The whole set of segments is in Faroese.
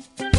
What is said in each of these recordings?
Musik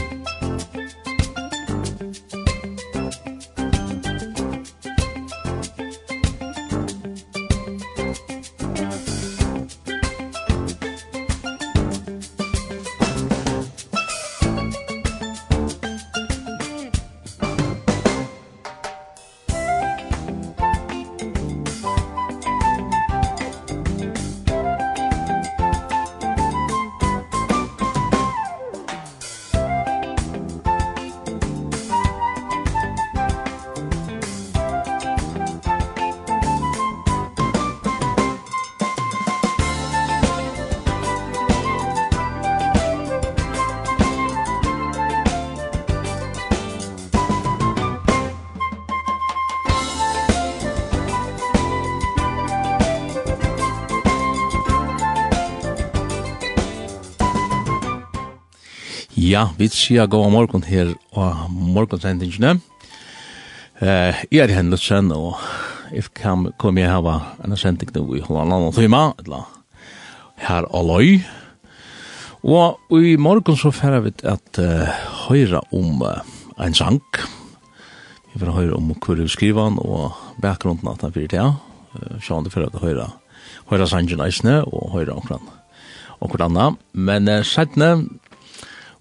Ja, vi sier god morgen her og morgensendingene. Eh, jeg er Hendelsen, og jeg kan komme her hava en sending nå i halvannen og time, eller her aløy. Og i morgen så får vi at uh, høre om uh, en sang. Vi får høre om hvor vi skriver den, og bakgrunden at den blir det. Uh, Sjån det færre at høre høyre sangen eisene, og høyre omkring omkring annet. Men uh, sættene,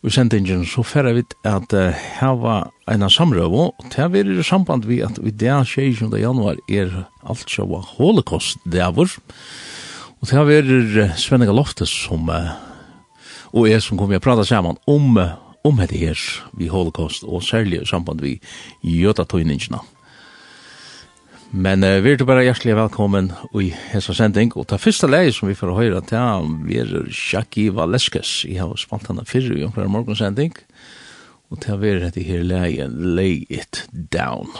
i sendingen så færre vi at uh, her var en av samrøv, og til det er i samband vi at vi der 20. januar er alt så var holocaust der og til det er Svenninga Loftes som, uh, og jeg som kommer å prate sammen om, om um, det her vi holocaust, og særlig i samband vi jødatøyningina. Men uh, vi er bare hjertelig velkommen i hessa sending, og ta første leie som vi får høre til, vi er Shaki Valeskes, jeg har spalt henne fyrre i omkring morgensending, og til vi er dette her leie, Lay It Down.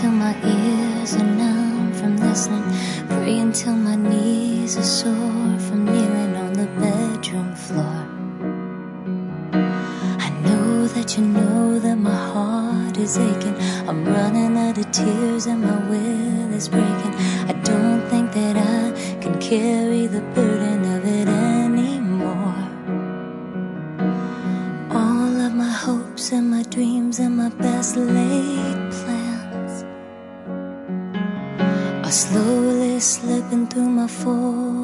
till my ears are numb from listening. Praying till my knees are sore from kneeling on the bedroom floor. I know that you know that my heart is aching. I'm running out of tears and my will is breaking. I don't think that I can carry the burden of it anymore. All of my hopes and my dreams and my best laid slipping through my fall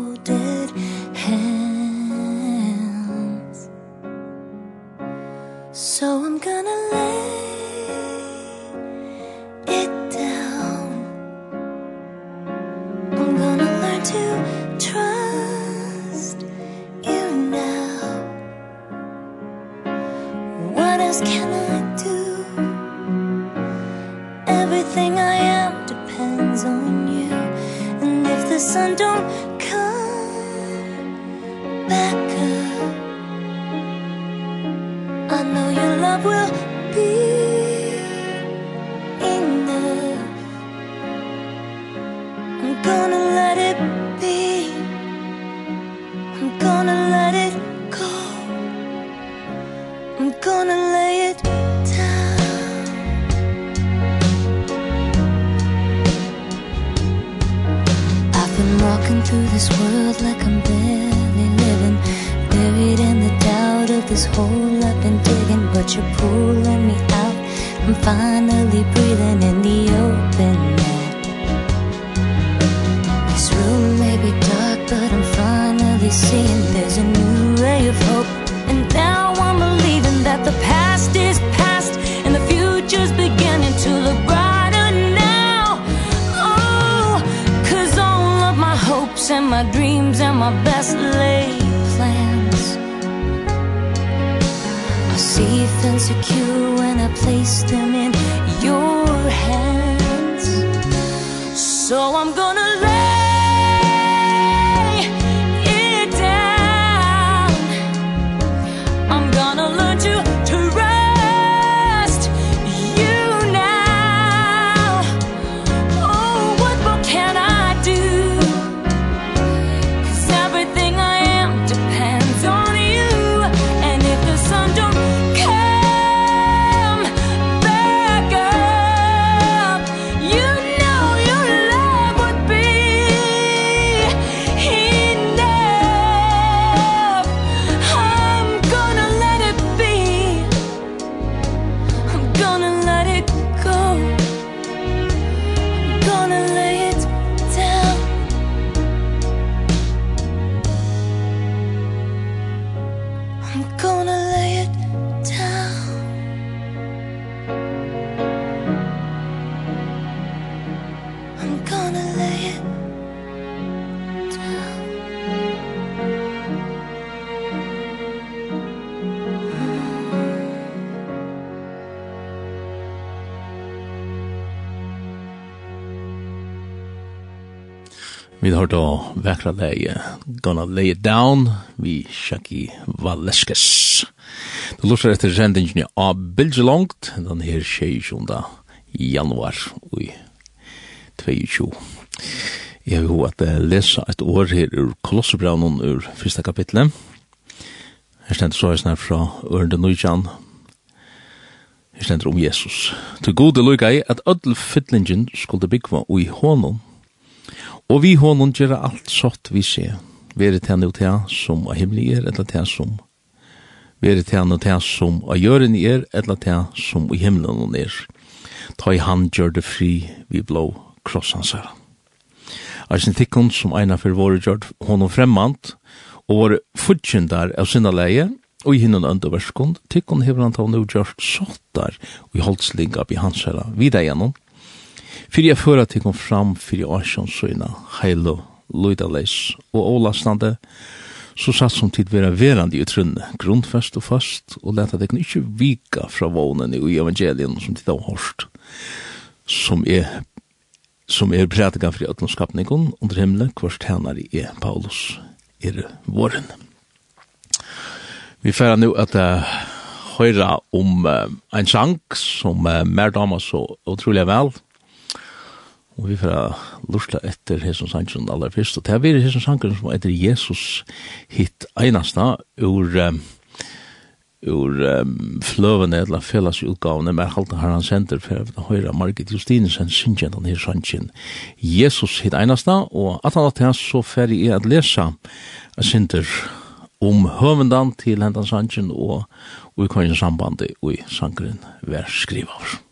var då vekra läge Gonna Lay It Down vi Shaki Valeskes. Du lusar etter sendingen av Bilge Langt, den her 26. januar i 22. Jeg vil at lesa et år her ur Kolossebraunen ur fyrsta kapitlet. Her stendt så er fra Ørende Nujjan Her stendt om Jesus. Til gode lukka i at ödel fytlingen skulle byggva ui honom Og vi honom gjør alt sått vi ser. Vi er til og til som av himmelig er, eller til som veri til og til som av gjøren er, eller til som i himmelen er. Ta i hand gjør det fri vi blå krossansar. Eisen tikkun som eina for våre gjør honom fremmant, og våre fudgjendar av sinna leie, og i hinnan underverskund, tikkun hever han ta nu gjør sottar og i holdslinga bi hans her, vidar gjennom, Fyrir jeg fører til kom fram fyrir årsjonsøyna, heilo, loidaleis og ålastande, så satt som tid vera verande i trunne, grundfest og fast, og leta deg ikke vika fra vånen i evangelien som tid av hårst, som er som er prædikan fri ötlundskapningon under himle, kvart hennar i e Paulus er våren. Vi færa nu at uh, høyra om uh, en sang som uh, mer damer så utrolig vel, Og vi får lursla etter Hesson Sanchon aller fyrst. Og det er Hesson Sanchon som etter Jesus hitt einasta ur um, ur um, fløvene eller felles utgavene med halte her han sender for å høre Margit Justinesen synkjen han her sannsyn Jesus hitt einasta og at han at hans så ferdig er at lesa senter om høvendan til hendan sannsyn og, og i kongen sambandet og i sangren vær skrivaver.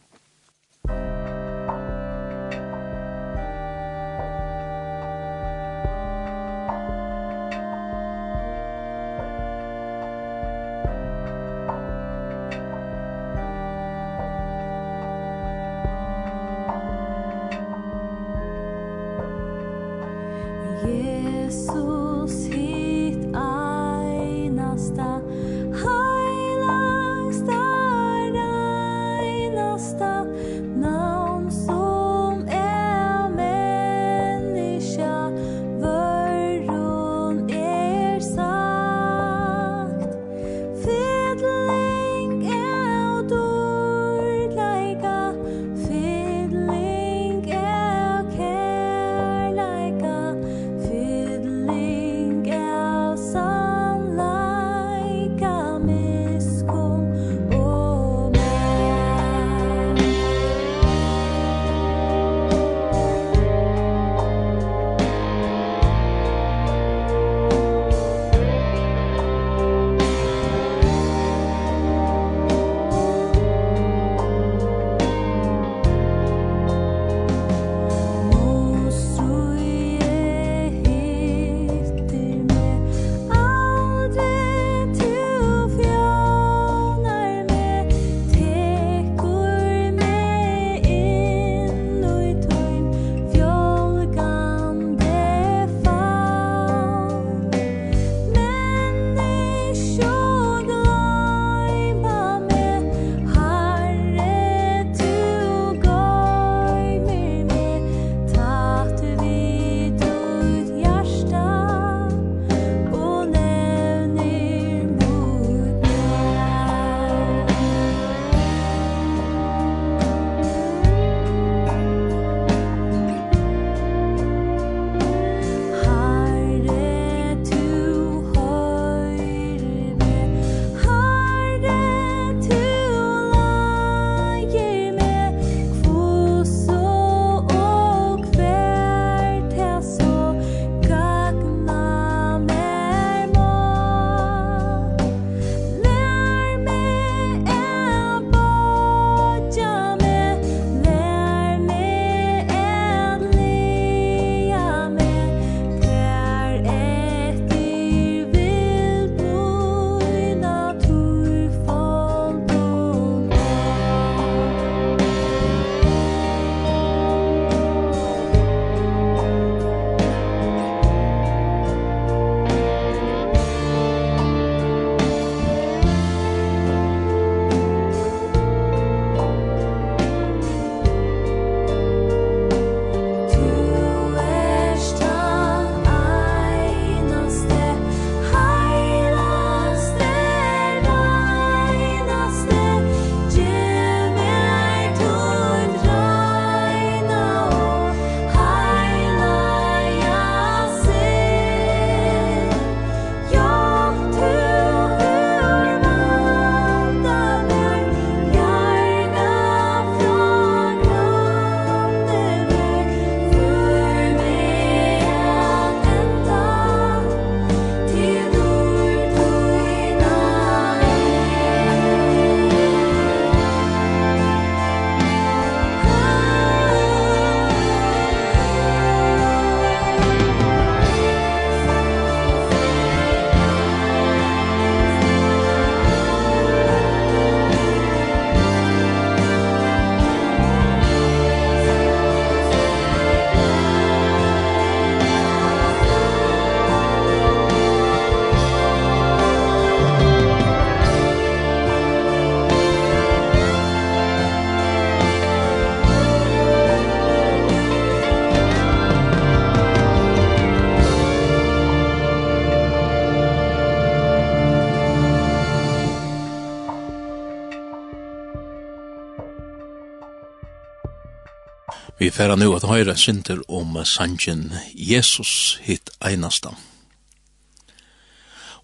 færa nu at høyra synder om sanjen Jesus hitt einasta.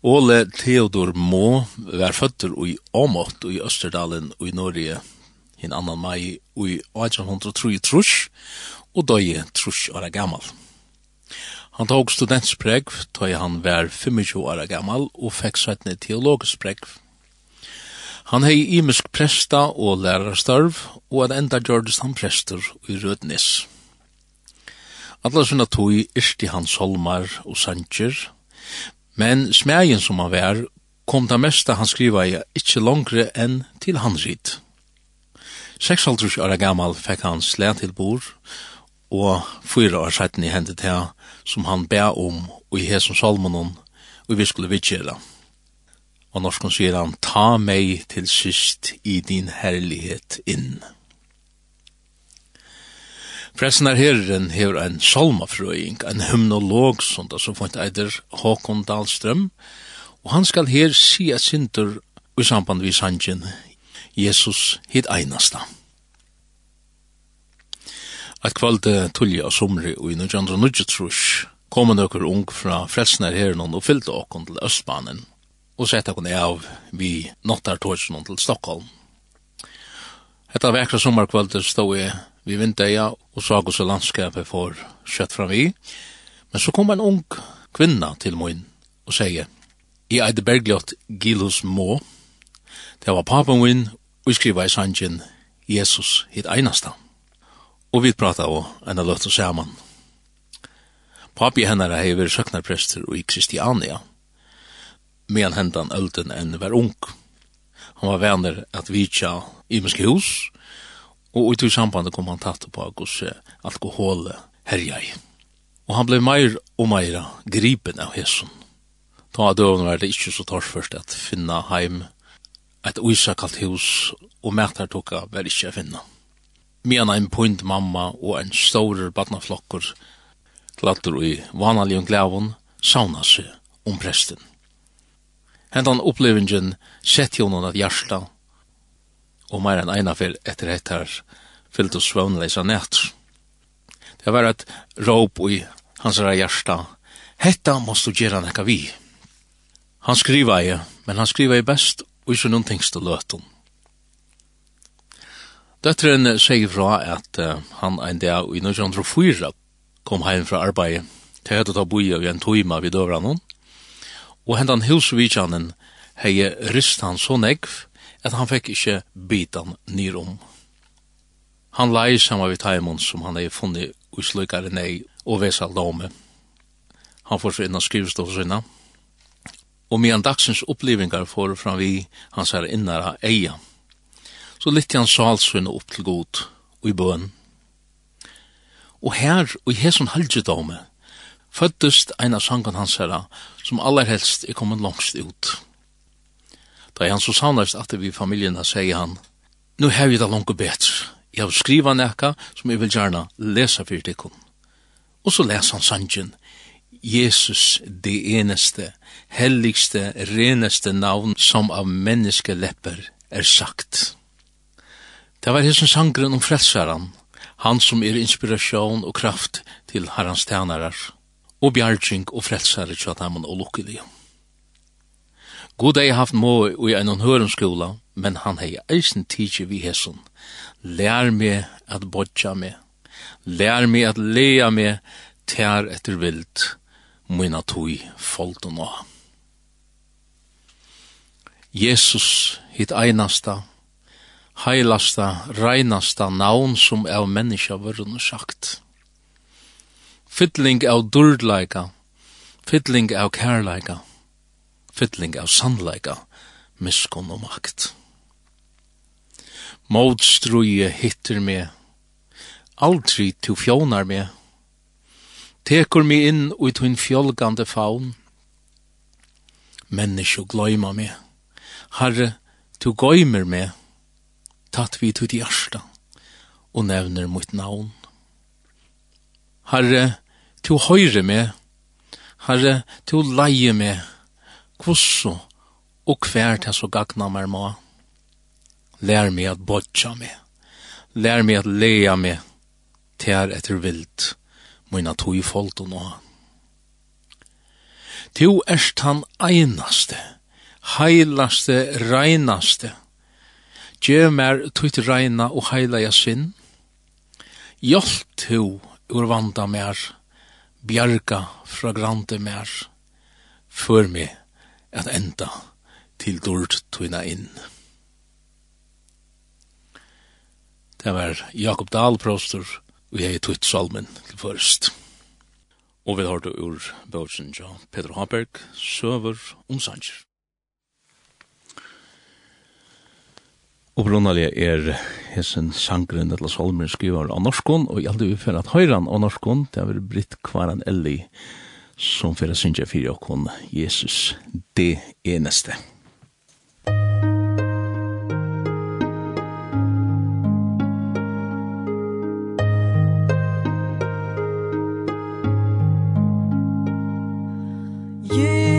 Ole Theodor Må var føtter i Åmått i Østerdalen og i Norge hin annan mai i 1803 trus og døye trus åra gammal. Han tog studentspreg, tøy han var 25 åra gammal og fekk sveitne teologisk Han hei imisk presta og lærarstørv, og at enda gjordes han prester i Rødnes. Alla sinna tog irsti hans holmar og sanger, men smegin som han vær kom det mesta han skriva i ikkje langre enn til hans rit. 6,5 år gammal fekk han slæ til bor, og fyra år sætten i hendet her, som han bæ om og i hesson salmonon, og vi skulle vidtjera. Og norsken sier han, ta meg til sist i din herlighet inn. Pressen er herren hever en salmafrøying, en hymnolog, som da som fant eider Håkon Dahlstrøm, og han skal her si at sinter i samband vid sangen Jesus hit einasta. At kvalde tullja og somri og i nødjandra nødjetrush kom en økker ung fra frelsner herren og fyllte okkon til Østbanen – og sett henne av vi nattartorsen til Stockholm. Hetta vekra sommarkvöldet stod jeg vi vindeia og sag oss landskapet for kjøtt fram vi. Men så kom en ung kvinna til min og sier, I eide bergljot Gilus Må, det var papen min, og skriva i sangen Jesus hit einasta. Og vi prata og enn løtt og saman. Papi hennar hei hever søknarprester og i Kristiania, medan hentan ölden enn var ung. Han var vänner at vitja muske hus, og ut i sambandet kom han tatt på hos alkohol herjai. Og han blev meir og meira gripen av hesson. Ta av døvn var det ikkje så torsførst at finna heim et uisakalt hus, og mætar tukka var ikkje a finna. Medan ein point mamma og ein staurer barnaflokkur klattur i vanalion glævun sauna seg om presten hentan opplevingen sett jonon at hjärsta og meir enn eina fyr etter hettar fyllt og svøvnleisa nett. Det var et råp i hans herra hjärsta Hetta måst du gjera nekka vi. Han skriva i, men han skriva i best og ikke noen tingste løtun. Døtteren sier fra at uh, han en dag i 1904 kom heim fra arbeid. til hadde ta boi av en tøyma vid døvran og hendan hilsvitjanen hei rist han så negv at han fikk ikkje bitan nirom. Han lai saman vid taimon som han hei funnet uslukare nei og vesa lome. Han får så innan skrivstål sinna. Og medan dagsens opplivingar får fram vi hans her innara eia. Så lytte han salsvinn opp til god og i bøen. Og her og i hesson halgjedome føddest ein av sangen hans herra, som allerhelst er kommet langst ut. Da han så sannast at vi familjerna sier han, «Nu har vi det langt betre. Jeg har skriva nekka som jeg vil gjerne lesa fyrir tikkun». Og så les han sangen, «Jesus, det eneste, helligste, reneste navn som av menneske lepper er sagt». Det var hessen sangren om frelsaren, han som er inspirasjon og kraft til herrans tænarar og bjarging og frelsare tja tamun og lukkelig. God hei haft må i en hørenskola, men han hei eisen tidsi vi hesson. Lær meg at bodja meg. Lær meg at lea meg tær etter vilt mina tui folden og. Jesus, hitt einasta, heilasta, reinasta navn som er menneska vörrun sagt. Fiddling av durdleika, fiddling av kærleika, fiddling av sannleika, miskon og makt. Mådstruje hittir me, aldri tu fjónar me, tekur me inn ui tuin fjolgande faun, menneskje gløyma me, herre, tu gøymer me, tatt vi tu di og nevner mitt navn. Herre, to høyre meg. Herre, to leie meg. Kvosso og kvær til så gagna meg må. Lær meg at bodja meg. Lær meg at leia meg til etter vilt. Moina to i folk og noe. Tu erst han einaste, heilaste, reinaste. Gjev mer tutt reina og heilaja sinn. Hjelp tu urvanda mer, bjarga fragrante mer, før meg at enda til dord tøyna inn. Det var Jakob Dahl prostor, og jeg tøyt salmen til først. Og vi har det ur bøtsen, ja, Peter Haberg, søver om sanger. Opprunnelig er hessen sangren eller solmer skriver av norskon, og i alle ufer at høyran av norskon, det er Britt Kvaran Elli, som fyrir synger fyrir okkon Jesus, det eneste. Yeah.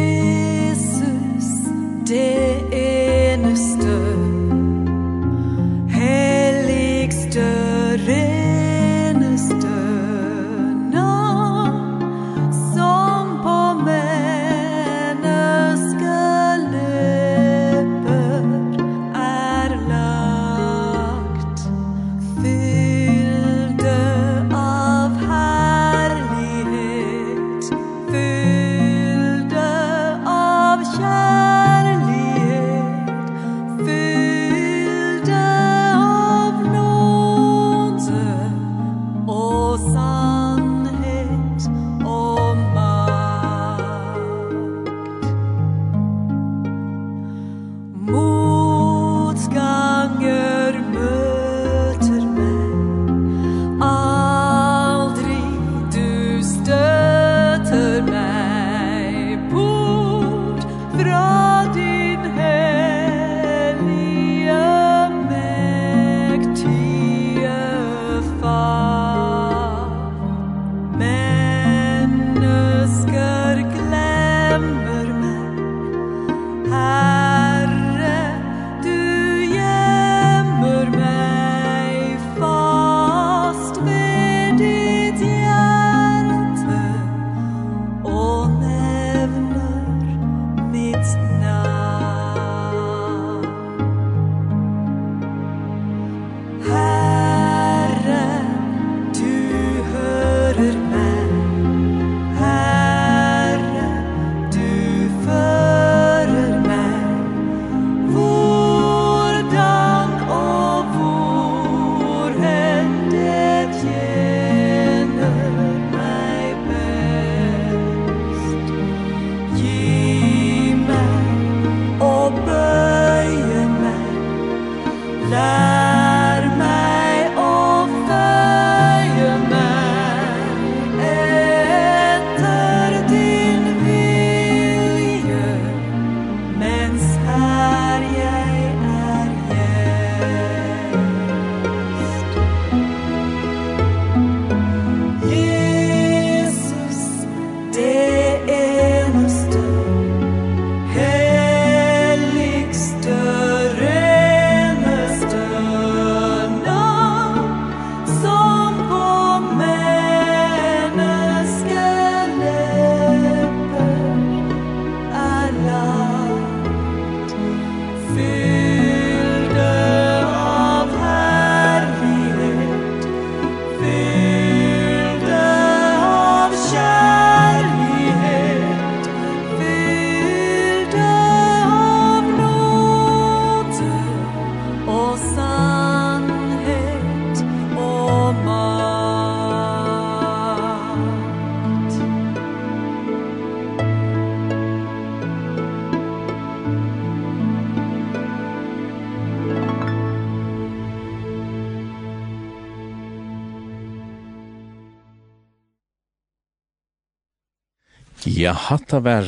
hatta var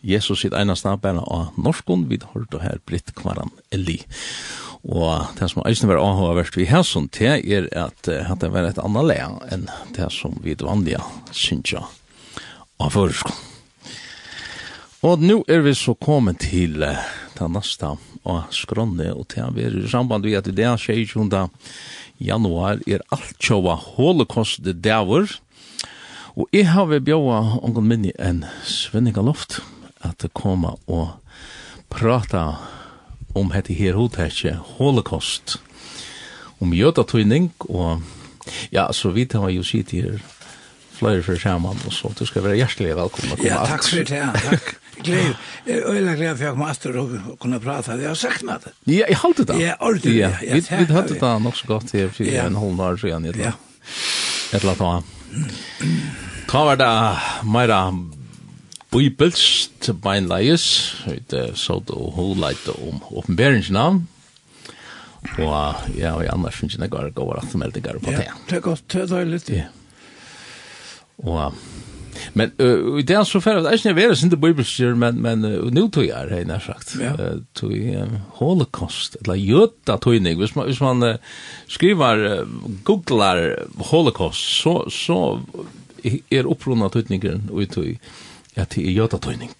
Jesus sitt eina snabbæna av norskun, vi har hørt her Britt Kvaran Eli. Og det som eisen var avhåverst vi hæsson til er at hatta var et anna lea enn det som vi vanliga synsja av føreskon. Og nu er vi så kommet til ta nasta og skronne og til vi er i samband við at det er 22. januar er alt sjåa holocaust-daver, Og jeg har vi bjøa ongen minni en svenninga loft at koma og prata om hette her hodhetje holocaust. Om jødatøyning og ja, så vidt har jo sitt her flere for sammen og så du skal være hjertelig velkommen Ja, takk for det, ja, takk. Gleir, jeg er øyla gleder for jeg kom aster og kunne prata, jeg har sagt meg det Ja, jeg halte det Ja, ordentlig Ja, vi halte det nok så godt her for en halv år siden Ja, eller annet. Ta var det meira bibels til mein leies, så det holeit om åpenberingsnavn, og ja, og annars finnes jeg ikke å gå over at meldinger på det. Ja, det er godt, det er deilig. Ja. Og Men uh, i det så fer det er är vera sinde bibelstyr men men uh, nu tog jeg det nær sagt. Ja. Uh, tog um, Holocaust eller jötta tog hvis man hvis man uh, skriver uh, googlar Holocaust så så er upprunna tøtningen og tog ja til jötta tøtning.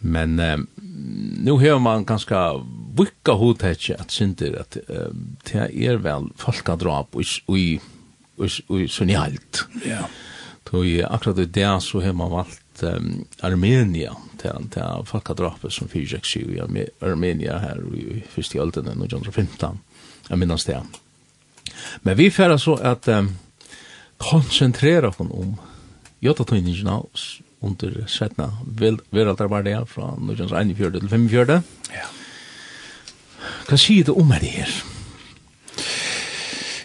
Men uh, nu har man ganske vikka hodtetje at synder at uh, det er vel folkadrap og i och i sån i allt. Ja i akkurat i det så har man valgt um, Armenia til, til folkadrapet som fyrtjekk i Armenia her i første øltene, 1915, jeg minnes det. Men vi færer så at um, konsentrera oss om jotatøyningene under setna veraldarbardia fra 1941 til 1945. Ja. Hva sier du om det her? Ja.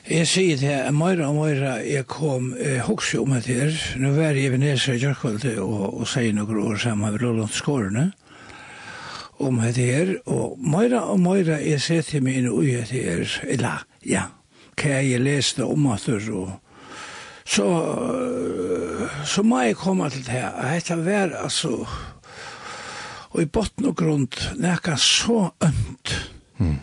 Jeg sier det, Møyra og Møyra, jeg kom, jeg hokser om det her, nå var jeg i Venezia i Gjørkvalde og, og sier noen år sammen med Lolland Skårene, om det her, og Møyra og Møyra, jeg ser til meg inn i det her, eller, ja, hva jeg leste om at det, og så, så må jeg komme til det her, dette var altså, og i botten og grunn, nekka så ømt, mm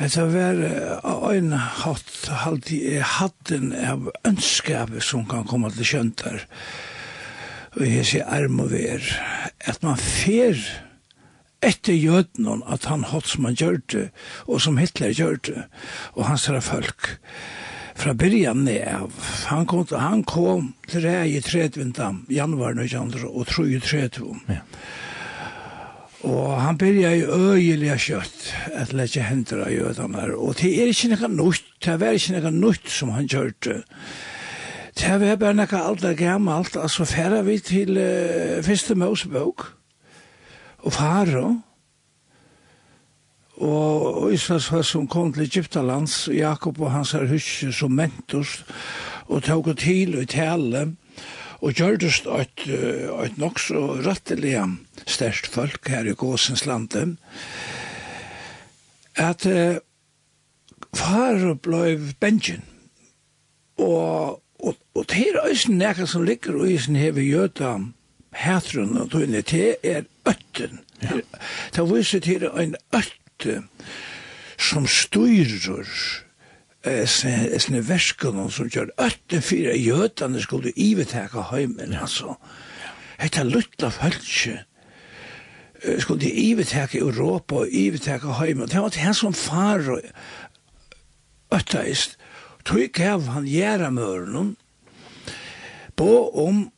Det var en hatt, hatt i hatten av ønskap som kan komme til kjøntar. Og jeg sier arm og ver. At man fer etter jødnen at han hatt som han gjør det, og som Hitler gjør det, og hans herre folk. Fra byrjan av, han kom, han kom til rei i 30. januar 1933, og 33. Ja. Og han byrja i øyeliga kjøtt, et letje hendra i ødene her. Og det er ikke noe nytt, det var ikke noe nytt som han kjørte. Det var bare noe alt er gammelt, altså færa vi til uh, første Mosebok, og faro, og, Isas var som kom til Egyptalands, Jakob og hans her hus som mentors, og tog til og tale, og gjørdes et, et nok så rettelig størst folk her i Gåsens landet, at uh, far blei bensin, og, og, og det er øysen nekka som ligger og øysen hever gjøta hætrun og tøyne det er øtten. Ja. Det viser til en øtte som styrer sine verskene som gjør øtten fire jötarna skulle iveteka heimen, altså. Hetta luttla følse skulle iveteka Europa og iveteka heimen. Det var det som far og øtteist. Tøy gav han gjæra møren på om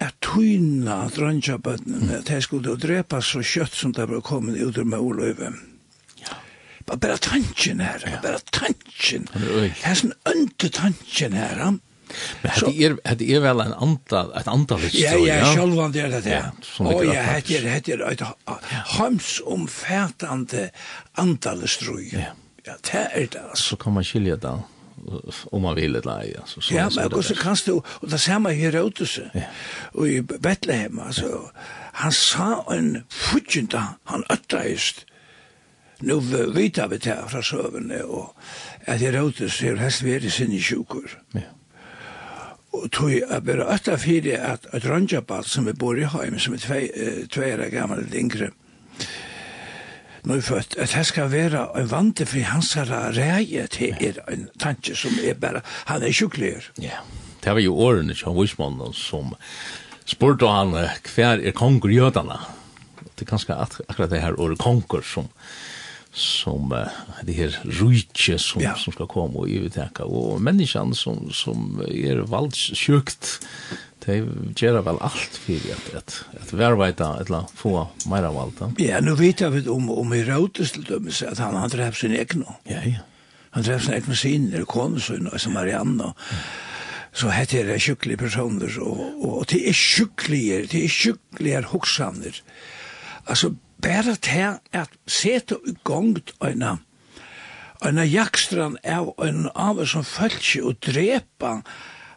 at tyna drønnsjabøttene, at Det skulle drepa så kjøtt som det var kommet ut med Oløyve. Mm bara tanken här, bara tanken. Här sån önte tanken här. Men hade er hade er väl en antal ett antal historia. Ja, ja, själva det det där. Och jag hade er hade ett hamsomfattande antal historia. Ja, det är det. Så kan man skilja det om man vill eller ej alltså så ja men också kan du och det samma här ute så och i Bethlehem alltså han sa en fudgenta han öttraist Nu vita vi det fra søvende, og at jeg rådde ser helst være sinne sjukker. Ja. Og tog jeg bare øtta fyrir at et røndjaball som vi bor i heim, som er tveira gammel yngre, nu er født, at det skal være en vante for hans reie til er en tanke som er bare, han er sjukler. Ja, det var jo årene til Wismannen som spurte han hver er konger jødene. Det er kanskje akkurat det her året konger som som uh, det her rujtje som ja. som skal komme og övertäcka Og menneskene som som er valdssjukt de gjør vel alt for at, at, at verveita eller få mer av allt. Ja, nu vet jeg vet om om Rautes til dömes at han har drept sin egen. Ja, ja. Han drept sin egen sin eller kom så som Marianne. Så hette er det sjukkelige personer og, og det er sjukkelige, det er sjukkelige hoksaner. Altså, bare til at sete i gang øyna øyna jakstran av en av som følger og drepa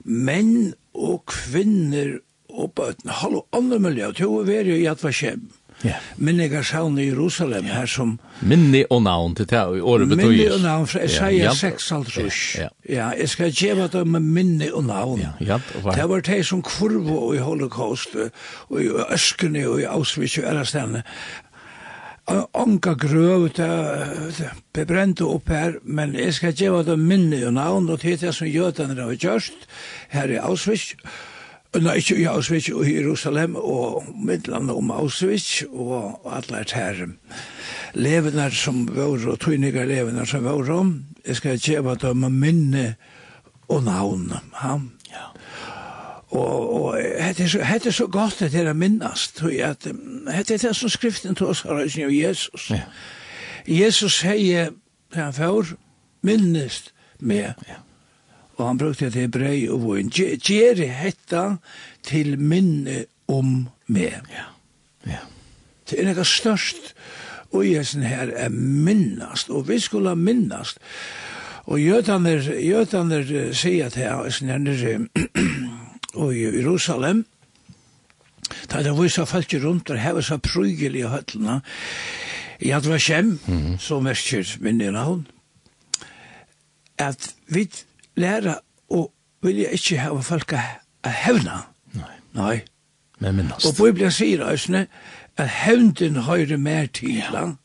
menn og kvinner og bøten. Hallo, andre miljø, til å være i Yad Vashem. kjem. Yeah. Minni garsavn i Jerusalem her som... Minni og navn til det, i året betøyes. Minni og navn, fra Isaiah ja, 6 alt rush. Ja, ja. jeg skal djeva det med minni og navn. Ja, ja, var... Det var det som kurvo i holocaust, og i øskene, og i Auschwitz og alle stedene anka grøv til bebrente opp her, men jeg skal gjøre det minni og navn, og det er det som jødene har her i Auschwitz, Nei, ikke i Auschwitz og i Jerusalem og middelandet om Auschwitz og alle er her. Levener som var, og tøyninger levener som var om, jeg skal gjøre det minne og navn. Ja. ja. Og, og hette, hette er så godt det er minnast, tror jeg, at hette er det som skriften til oss har av Jesus. Ja. Jesus sier, til han får, minnest med. Ja. Og han brukte det brei og voin. Gjeri hetta til minne om meg. Ja. Ja. Det er nekka størst og jesen her er minnast, og vi skulle minnast. Og jødaner, jødaner sier til han, og i Jerusalem, Da er det vissa folk rundt og heva seg prygel i høtlene. I at var kjem, mm -hmm. så merker minne navn, at vi lærer og vilja ikke heva folk a hevna. Nei. Nei. Men minnast. Og Bibelen sier æsne, at hevnden høyre mer til tila,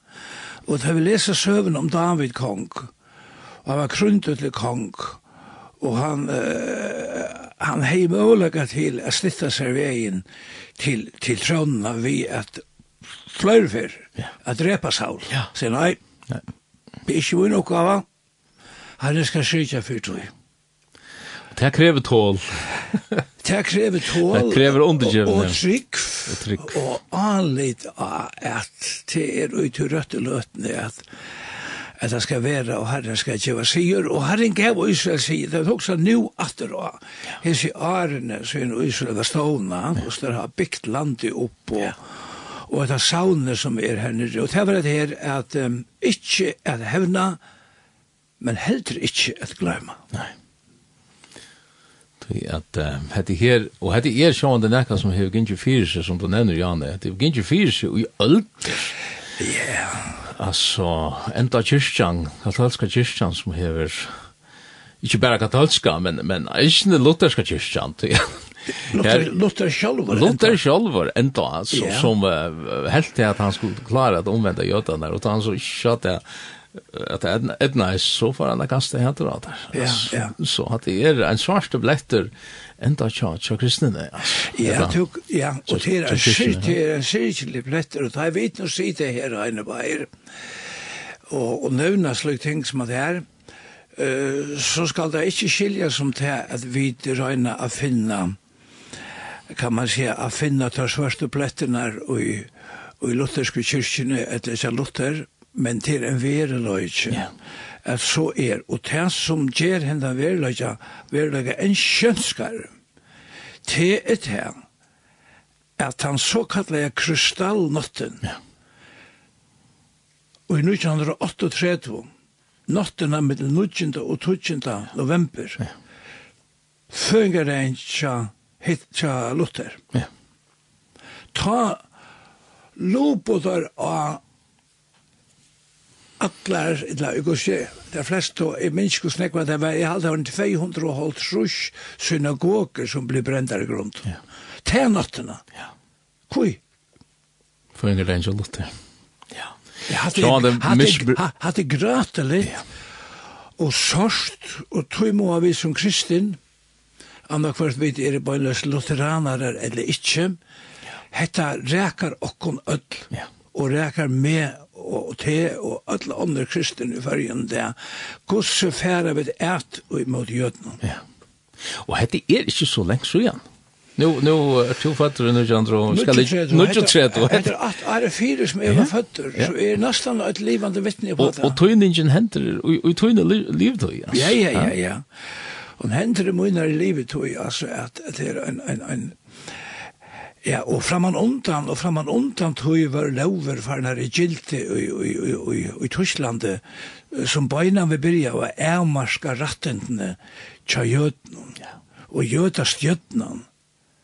og da vi leser søven om David kong, og han var grundet til kong, og han, uh, han hei mølaga til a slitta seg vegin til, til trådna vi at fløyrfer, ja. at drepa Saul. Ja. sier nei, nei. det er ikke vinn oppgava, han skal sykja skyrja tog Det krever tål. det krever tål. Det krever undergjøvne. Og, og trygg. Og trygg. Og anlitt av at det er ut i rødt løtene at at det skal være, og herren skal gjøre sier, og herren gav Israel sier, det er også nu atter hans i årene, så er Israel var stående, og så har bygd landet opp, og, og et av saunene som er her nere. Og det var det her at um, ikke at hevna, men heller ikke at glemme. Nei. Tui at uh, hette her, og hette er sjåan det nekka som hever gynnsi fyrir seg, som du nevner, Janne, hever gynnsi fyrir seg i öld. Ja altså, enda kyrkjan, katolska kyrkjan som hever, ikke bare katolska, men, men ikke den lutherska kyrkjan. Luther, Luther sjálfur. Luther sjálfur, enda, altså, yeah. som uh, helt til at han skulle klare at omvenda jötarna, og han så ikke at det att det är nice så för andra ganske här då der. Ja, Så at det er en svart bletter ända tjat så kristne. Ja, tog ja, och det är shit det är en cirkel og och jag vet nog sitt det här inne på er. Och och nämna slik ting som det er, uh, så ska det inte skilja som til att vi røyna att finna kan man säga å finna tar svarta blätterna och i och i lutherske kyrkjene, etter seg Luther, men til en vereløyke. Ja. At så er, og det som gjør henne vereløyke, vereløyke en kjønskare. til er her, at han såkallet krystallnotten. Ja. Og i 1938, natten av mellom 19. og 20. november, ja. føringer en tja, hit, tja Luther. Ja. Ta lopodar av allar, eller jeg går ikke, flest, fleste, jeg minns ikke snakk det var, jeg hadde en 200 synagoger som ble brendar i grunn. Ja. Til nattene. Ja. Kui? For en angel til Ja. Jeg hadde, hadde, hadde grætelig, ja. og sørst, og tog må vi som kristin, anna kvart vi er bøyløs løs eller ikke, hetta rekar okkon öll, ja. og rekar med og, te og alle andre kristne i fyrjen det. Gosse færa vi et og imot jødene? Ja. Og dette er ikke så lengt så igjen. Nu nu två fatter nu jag tror ska det nu jag tror det är att är det fyra som är fötter så är nästan ett levande vittne på det. Och tøyningen händer och tøyne liv då. Ja ja ja ja. Och händer det mynar i livet då alltså att det är en en en Ja, og framan undan, og framan undan tog var lover når i gilte i Tyskland, som bøyna vi byrja og avmarska rattentene tja jødnen, ja. og jötastjötnan,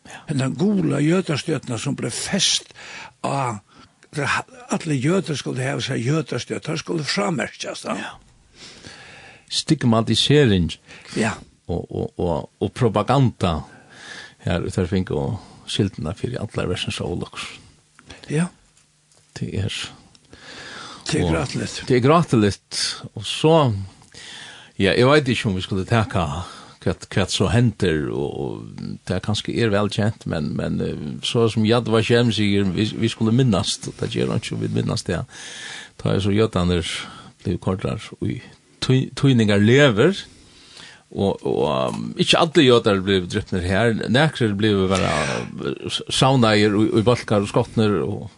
ja. den gula jötastjötnan som ble fest av alle jötar skulle heva seg jötastjötnar skulle frammerkjas da. Ja. Stigmatisering ja. og, og, og, og propaganda her utenfink og skiltene for alle versens avloks. Ja. Det er... Det er gratelig. Det er gratelig. Og så... Ja, jeg vet ikke om vi skulle teka kvart kvart så henter og det er kanskje er vel kjent men men så som Jad var kjem sier vi, vi skulle minnast det gjør han ikke vi minnast det ta er så Jad Anders blev kortlar og tøyningar lever og og um, ikkje alle jøtar blev drepne her. nekrer blev vera saunaier og, og balkar og skottner og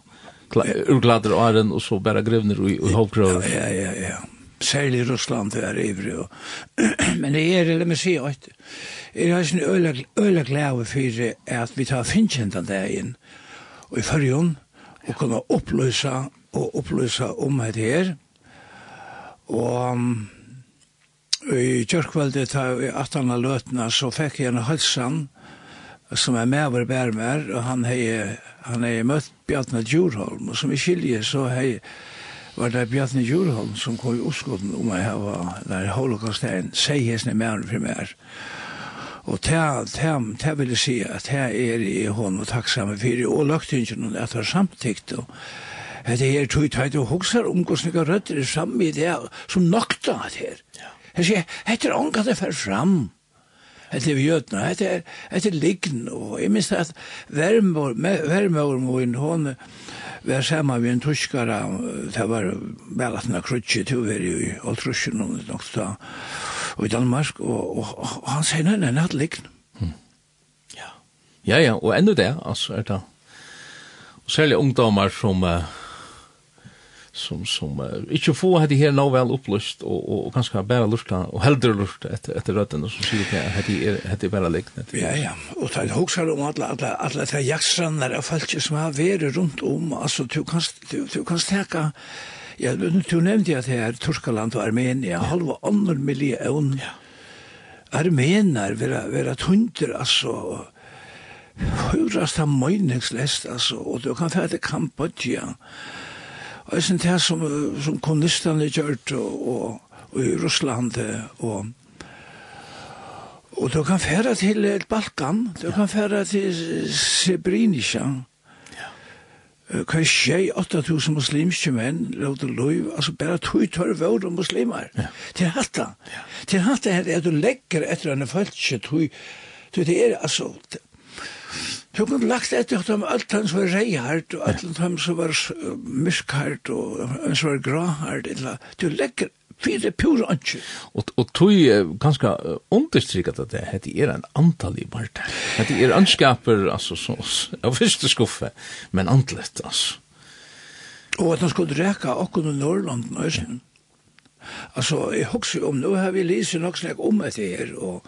urglader og æren og så bare grevner og, og hovgrøver. Ja, ja, ja, ja. Særlig Russland det er ivrig. Og... Men det er, eller meg si, at jeg har sin øyla, øyla glæve for at vi tar finnkjent av det inn og i fyrjon og kunne oppløse og oppløse om det her. Og um, i kjørkveldet i 18 løtene, så fikk jeg en halsan, som er med over bærmer, og han har han hei møtt Bjartne Djurholm, og som i skilje så har var det Bjartne Djurholm som kom i oskoden om jeg var der holokaustein, seg hesne med for meg. Og det, vil jeg si at det er i hånd og takksamme for, og lagt ikke noen etter samtikt, og Det er tog tøyt og hokser om hvordan jeg rødder sammen i det som nokta her. Ja. Jeg sier, hette er ångat det fer fram. Hette er vi gjøtna, hette er, hette er liggen, og jeg minns at vermeår moin hon var sammen med en tuskara, det var vel at han har krutsi, det var i Oltrusjen og i Danmark, og, og, og han sier, nei, nei, nei, liggen. Ja, ja, ja, og enda det, altså, er det, og særlig ungdomar som, uh, som som uh, ikke få hadde her nå vel opplyst og og, og kanskje bare bara lurka och helder lurt etter røtten, og så sier det hade det hade bare liknat. Ja ja, og det huxar om alle alle alle de jaktstrannar och falske som har vært rundt om altså du kan du, du kan stärka Ja, du du nevnte at det er Turskaland og Armenia, halva andre million ja. armener, vera, vera tunder, altså, høyrast av møyningslest, altså, og du kan fære til Kambodja, Og jeg synes det som, som kommunisterne gjørt og, og, i Russland og Og du kan færa til Balkan, du kan færa til Srebrenica. Ja. Hva er tjei 8000 muslimske menn, låter lov, altså bare tog tør vår og muslimer. Ja. Til hatta. Ja. Til hatta her at du legger etter henne følelse, tog, tog det er, altså, Så kunne lagt etter at de alt han som var reihard, og alt han som var myskhardt, og han som var grahard, eller du legger fire pure ønsker. Og, og tog ganske understryket at det hette er en antall i part. Hette er anskaper, altså, så, av første skuffe, men antallett, altså. Og at han skulle reka akkurat i Norrland, også. Ja. Altså, jeg husker om, nå har vi lyset nok snakk om etter her, og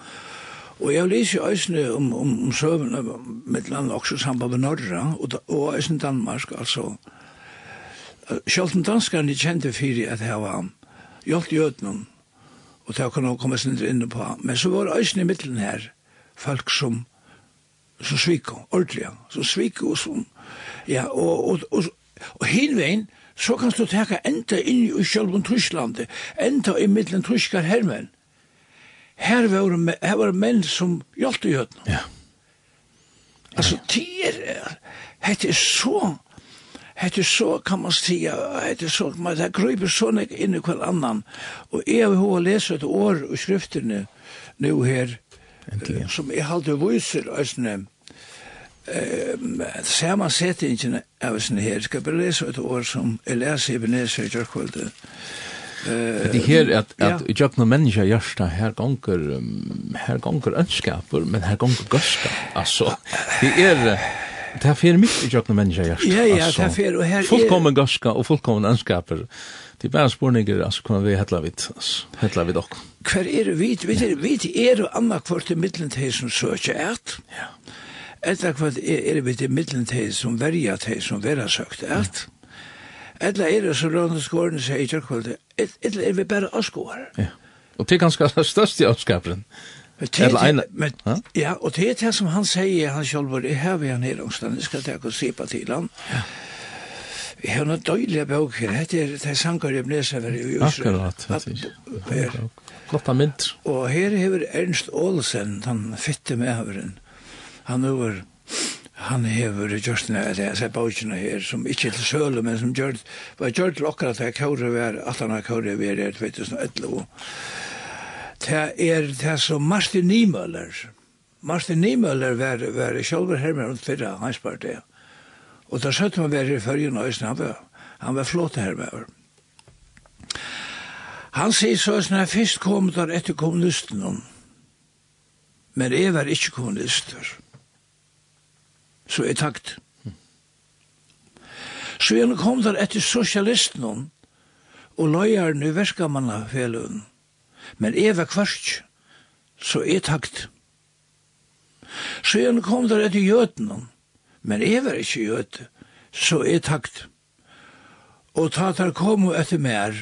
Og jeg leser øysene om, om, om søvnene med land også sammen med Norra, og, da, og øysene Danmark, altså. Selv om danskerne kjente fyrir at her var gjort jødnen, og det kan også komme sin inn på. Men så var øysene i middelen her, folk som som sviko, ordentlig, som sviko, og som, ja, og, og, og, og hinvein, så kan du teka enda inn i sjølven Tysklandet, enda i middelen tyskar hermen, her var, her var menn som hjelpte jødene. Ja. Altså, tider, hette er så, hette er så, kan man sige, hette er så, man, det grøyper så ikke inn i hver annan, og jeg vil ha lese et år i skriftene nå her, Endelig. som jeg halte viser, altså, Um, samansettingene av sin her, skal jeg bare lese et år som jeg leser i Beneser i Gjørkvöldet, Det här att att jag när människa görsta här gånger här gånger önskaper men här gånger gösta. Alltså det är det här för mycket jag när människa görsta. Ja ja, det här för och här fullkommen gösta och fullkommen önskaper. Det bara spurningar alltså kan vi hetla vid. Hetla vid och. Kvar er det vi er vi er og anna kvart i mitten til som söker ert. Ja. Etter kvart er er vi til middelen til som verja til som vera søkt ert. Ja Etla er det så lønne skårene sier i kjørkvalget. Etla er vi bare avskåer. Ja. Og det er ganske den største avskaperen. Men, ja, og det er det som han sier, han selv, det her vi er nede omstand, det skal jeg ikke se på til han. Ja. Vi har noen døylige bøker, det er det sanger jeg blæser over i Israel. Akkurat, det er flotta mynd. Og her hever Ernst Olsen, han fitte med haveren. Han over han hever just nær det er bøkene her, som ikke til søle, men som gjør, var gjør til akkurat det kåret var, at han har kåret var er 2011. Det er det som Martin Niemøller, Martin Niemøller var, var selv her med rundt fyrre, han spør det. Og da søtte man være i førjen og han var, han var flott her med over. Han sier så, når jeg først kom der etter kommunisten, men jeg var ikke kommunister så er takt. Så jeg kom der etter sosialisten og løyeren i Veskamannafelun. Men jeg var kvarsk, så er takt. Så jeg kom der etter jøten, men jeg var ikke jøte, så er takt. Og ta der kom etter mer,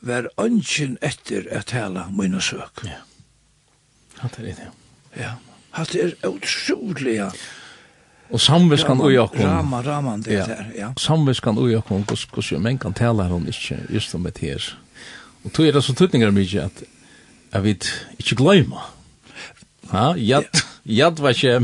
var ønsken etter å tale mine søk. Ja, hatt er det. Ja, hatt er utrolig, ja. Og samviskan ui okkom. Rama, rama, det er der, ja. Samviskan ui okkom, hos hos jo, men kan tala her hon ikkje, just om et her. Og tog er det så tutningar mykje at, jeg vet, ikkje gløyma. Ja, jad, jad var ikkje,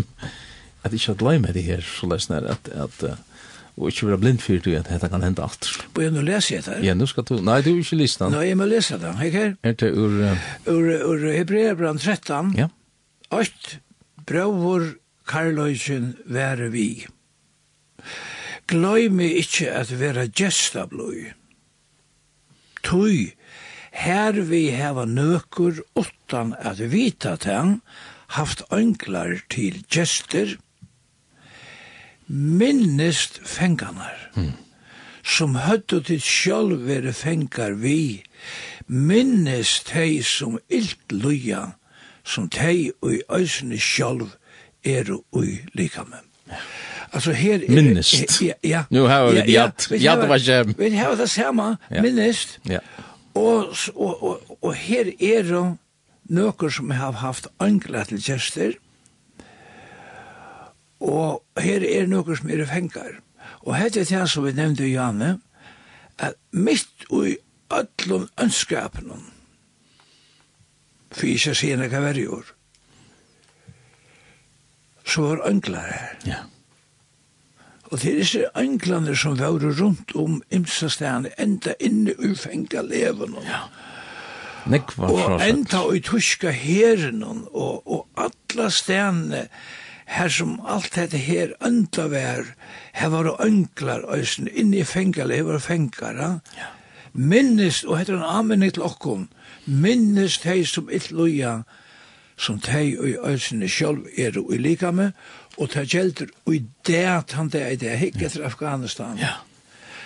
at ikkje gløyma det her, så lesner, at, at, at, og ikke være blind for at dette kan hende alt. På jeg nå leser jeg det her. Ja, nå skal du... Nei, du er ikke lyst da. Nei, jeg må lese det. ikke her. Er det ur... Uh... Ur, ur Hebreerbrand 13. Ja. 8. Brøver karløysen være vi. Gløymi ikkje at vera gesta blui. Tui, her vi heva nøkur utan at vita ten, haft ønglar til gester, minnest fenganar, mm. som høttu til sjálf vere fengar vi, minnest hei som ilt luja, som tei og i øysene sjálf er ui likamme. Alltså här minnest. Ja, ja. Nu har vi det ja det var ikke... Vi har det samma minnest. Ja. Och och och og här är det några som har haft angla til gäster. Och här är några som är fengar. Och her är det som vi nämnde Janne at mitt i öllum önskapen för jag ser när jag så var ønglare. Ja. Og det er disse ønglane som var rundt om imsastene, enda inne i fengalevene. Ja. Nekvar, og enda i tyska heren og, og alla stene her som alt dette her ønda var, her var det ønglar øysen inne i fengale, her var ja. minnest, og heter han amen til okkom minnest hei som illoja som tei og i øsene sjølv er og i lika med, og det gjelder og i det at han det er det, hikk etter Afghanistan, ja.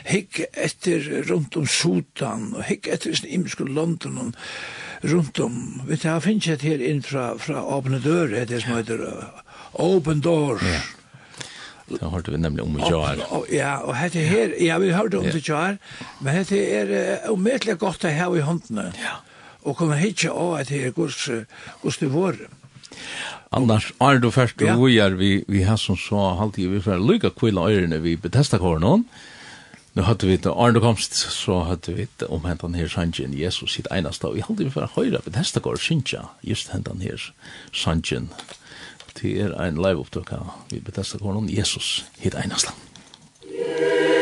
hikk etter rundt om Sudan, og hikk etter sin imiske London, og rundt om, vet du, jeg finnes et her inn fra, fra åpne dør, det som heter uh, Open Doors, ja. Det har du nemlig om i jar. Ja, og hette her, ja, vi hørte om det jar, men hette er uh, umettelig godt å ha i håndene. Ja og kunne hitje av at det er gos, gos det våre. Anders, er du først, ja. vi er vi, vi har som så halvtid, vi får lykka kvilla øyrene vi betesta kornon, Nu hadde vi det, Arne komst, så hadde vi det om hentan her sanjen Jesus sitt einasta, og jeg hadde vi for å høre på neste går, synsja, just hentan her sanjen, til er ein live opptøkka, vi betesta kornon, Jesus sitt einasta. Jesus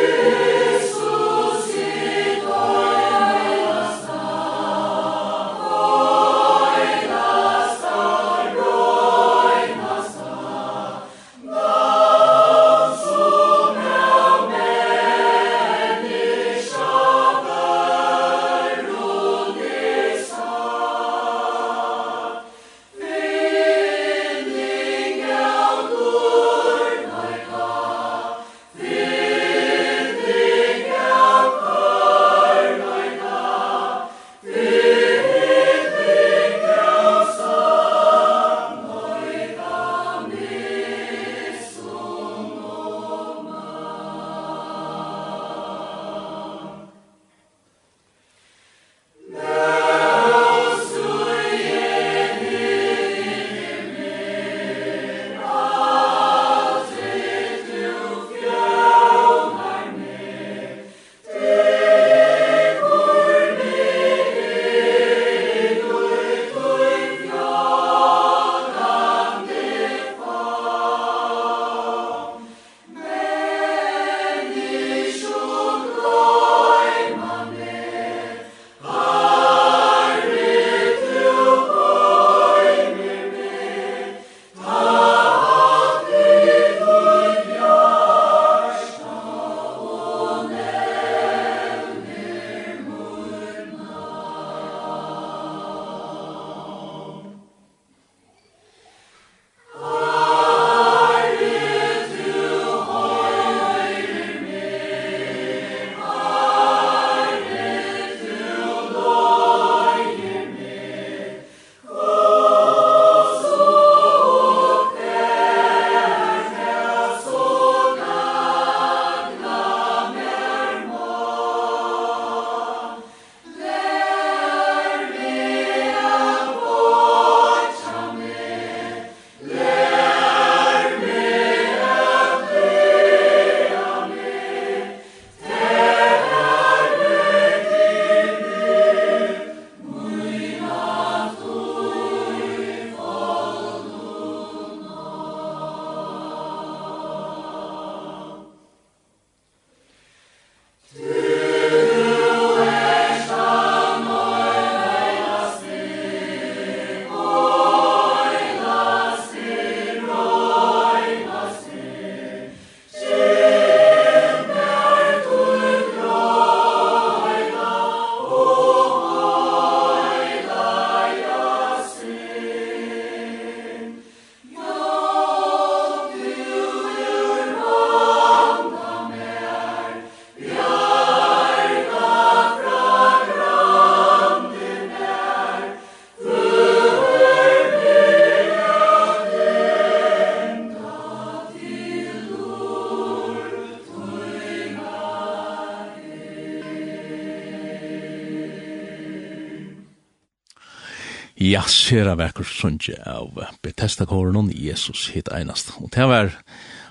sera vekker sunnje av Bethesda-kåren og Jesus hit einast. Og det var,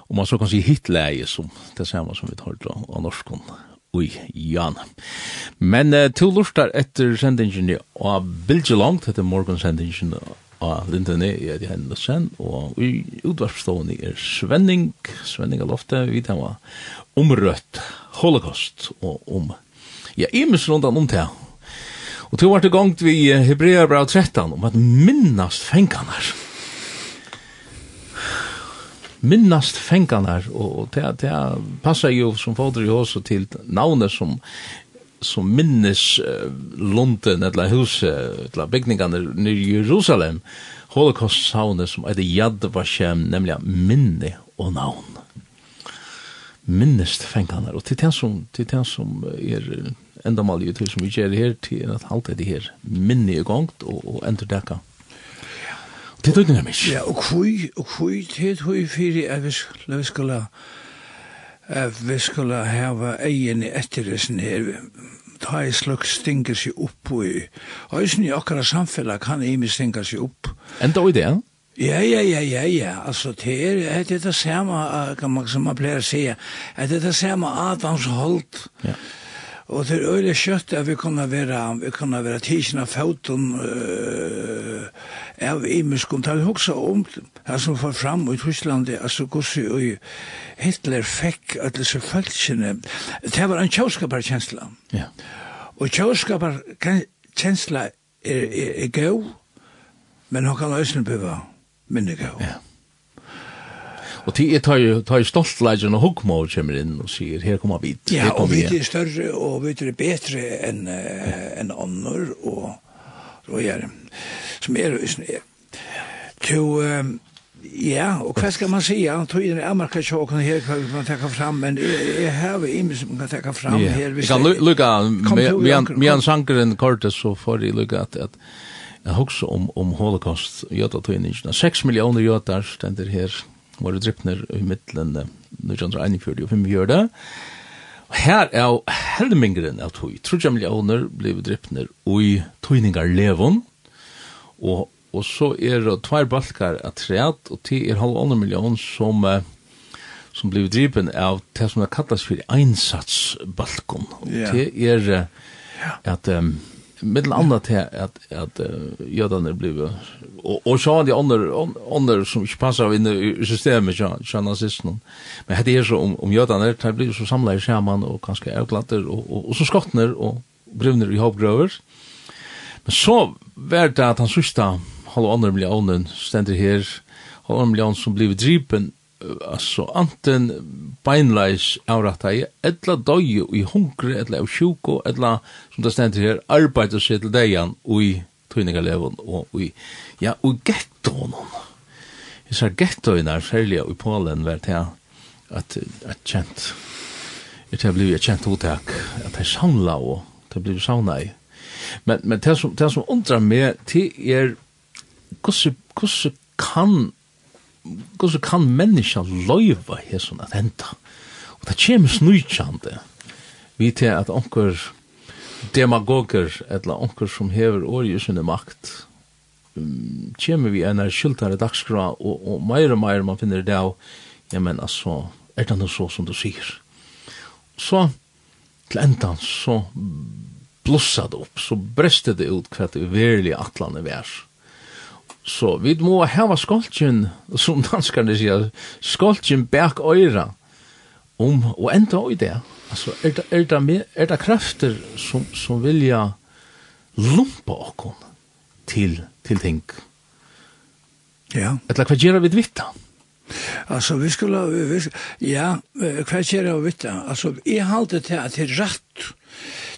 om man så kan si hitleie som det samme som vi tar til av norskon ui Jan. Men uh, to lortar etter sendingen av Bilge Langt, etter morgonsendingen av Lindene i Edi Hendelsen, og i utvarpstående er Svenning, Svenning av Lofte, vi tar omrøtt holocaust og om, ja, imes rundt om det, Og to var det gongt vi Hebreerbrev 13 om att minnas fänganar. Minnast fänganar och det, det passar ju som fader i oss till navnet som som minnes uh, Lunden eller huset eller byggningarna nere i Jerusalem holocaust-saunet som heter Yad Vashem nämligen minne och navn minnest fänganar och til den som, til den som är enda mal ju till som vi gjør här till att alt det här minne i gang, och og enda dekka. Det tog døgnet mig. Ja, och kui, och kui, det hur hui fyri at vi skulle, vi skulle, eh vi skulle hava egen i etterresen her, ta i slok stinker sig upp opp i, og i okkara samfella kan i mig stinger sig upp Enda i det, ja? Ja, ja, ja, ja. Altså, det er det er det samme, kan man, som man pleier å si, det er det samme Adams hold. Ja. Og det er øyelig kjøtt at vi kunne være, vi kunne være tidsen av foten uh, av imenskum. Det er også om det som var fram i Tyskland, altså gossi og Hitler fikk at disse følelsene. Det var en kjøskaparkjensla. Ja. Og kjøskaparkjensla er, er, er gøy, men han kan løsne bøyva minne gøy. Ja. Og til jeg tar jo, tar jo stoltleidjen og hukkma og kommer inn og sier, her kommer vi. Ja, og vi er større og vi er bedre enn uh, en andre og rojer. Som er jo sånn, to, ja, og hva skal man säga? Jeg tror ikke man kan tjåkene her, hva man tenker fram, men jeg har jo imens som kan tenke fram her. vi. kan lukka, med en sankeren kortet så får jeg lukka at, at Jeg husker om, om holocaust i 6 millioner jødater stender her var det drippner i middelen 1941 og 1945 gjør det. Og her er jo helmingren av tog. Trudja millioner ble drippner i tøyningar levon, og, og så er det tvær balkar av træt, og til er halv million som uh, som ble drippen av det som er kallas for einsatsbalkon. Og yeah. det er uh, at um, mittel annat till att att jödarna blev och och så de andra andra som inte passar in i systemet så så nazisten. Men det är så om om jödarna det blir så samlade skärman och kanske ärklatter och och så skottner och brunner i hoppgröver. Men så vart det att han sista halv andra miljonen ständer här halv andra som blev dripen alltså anten beinleis avratta i, etla døy i hungre, etla av sjuko, etla, som det stendur her, arbeidet seg til deian ui tøyningaleven og ui, ja, ui gettoen. Jeg sa gettoen er særlig i Polen, vært jeg, at, at kjent, at jeg blei kjent uttak, at jeg samla og, at jeg blei sauna i. Men, men det som, det som undrar meg, til er, hvordan kan hvordan kan menneska løyva hesson at henta? Og det kommer snujtjande vi til at onker demagoger, eller onker som hever åri i sinne makt, um, kommer vi enn er skyltare dagskra, og, og meir og meir man finner det av, ja, men altså, er det noe så som du sier? Så, til endan, så blussa det opp, så brestet det ut hva det verlige atlanet værs. Så vi må hava skoltjen, som danskarne sier, skoltjen bak øyra, om og enda i det. Altså, er det, er det, er det krefter som, som vilja lumpa okkom til, til ting? Ja. Eller hva gjør vi vitta? Altså, vi skulle, vi, vi, ja, hva gjør vi vitta? Altså, jeg halte til at det er rett,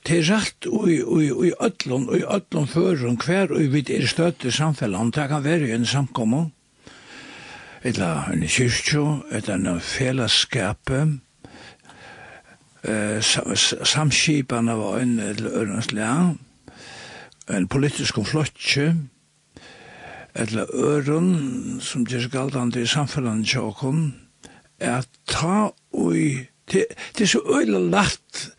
Det er rett i, i, i ødlån, i ødlån føren, hver og vidt er støtt i samfellene, det kan være en samkommer, eller en kyrkjo, eller en fellesskap, eh, samskipene av en eller annen slag, en politisk flotje, eller øren, som gjør galdande i samfunnet tjåkon, er ta og det, det er så øyelig lagt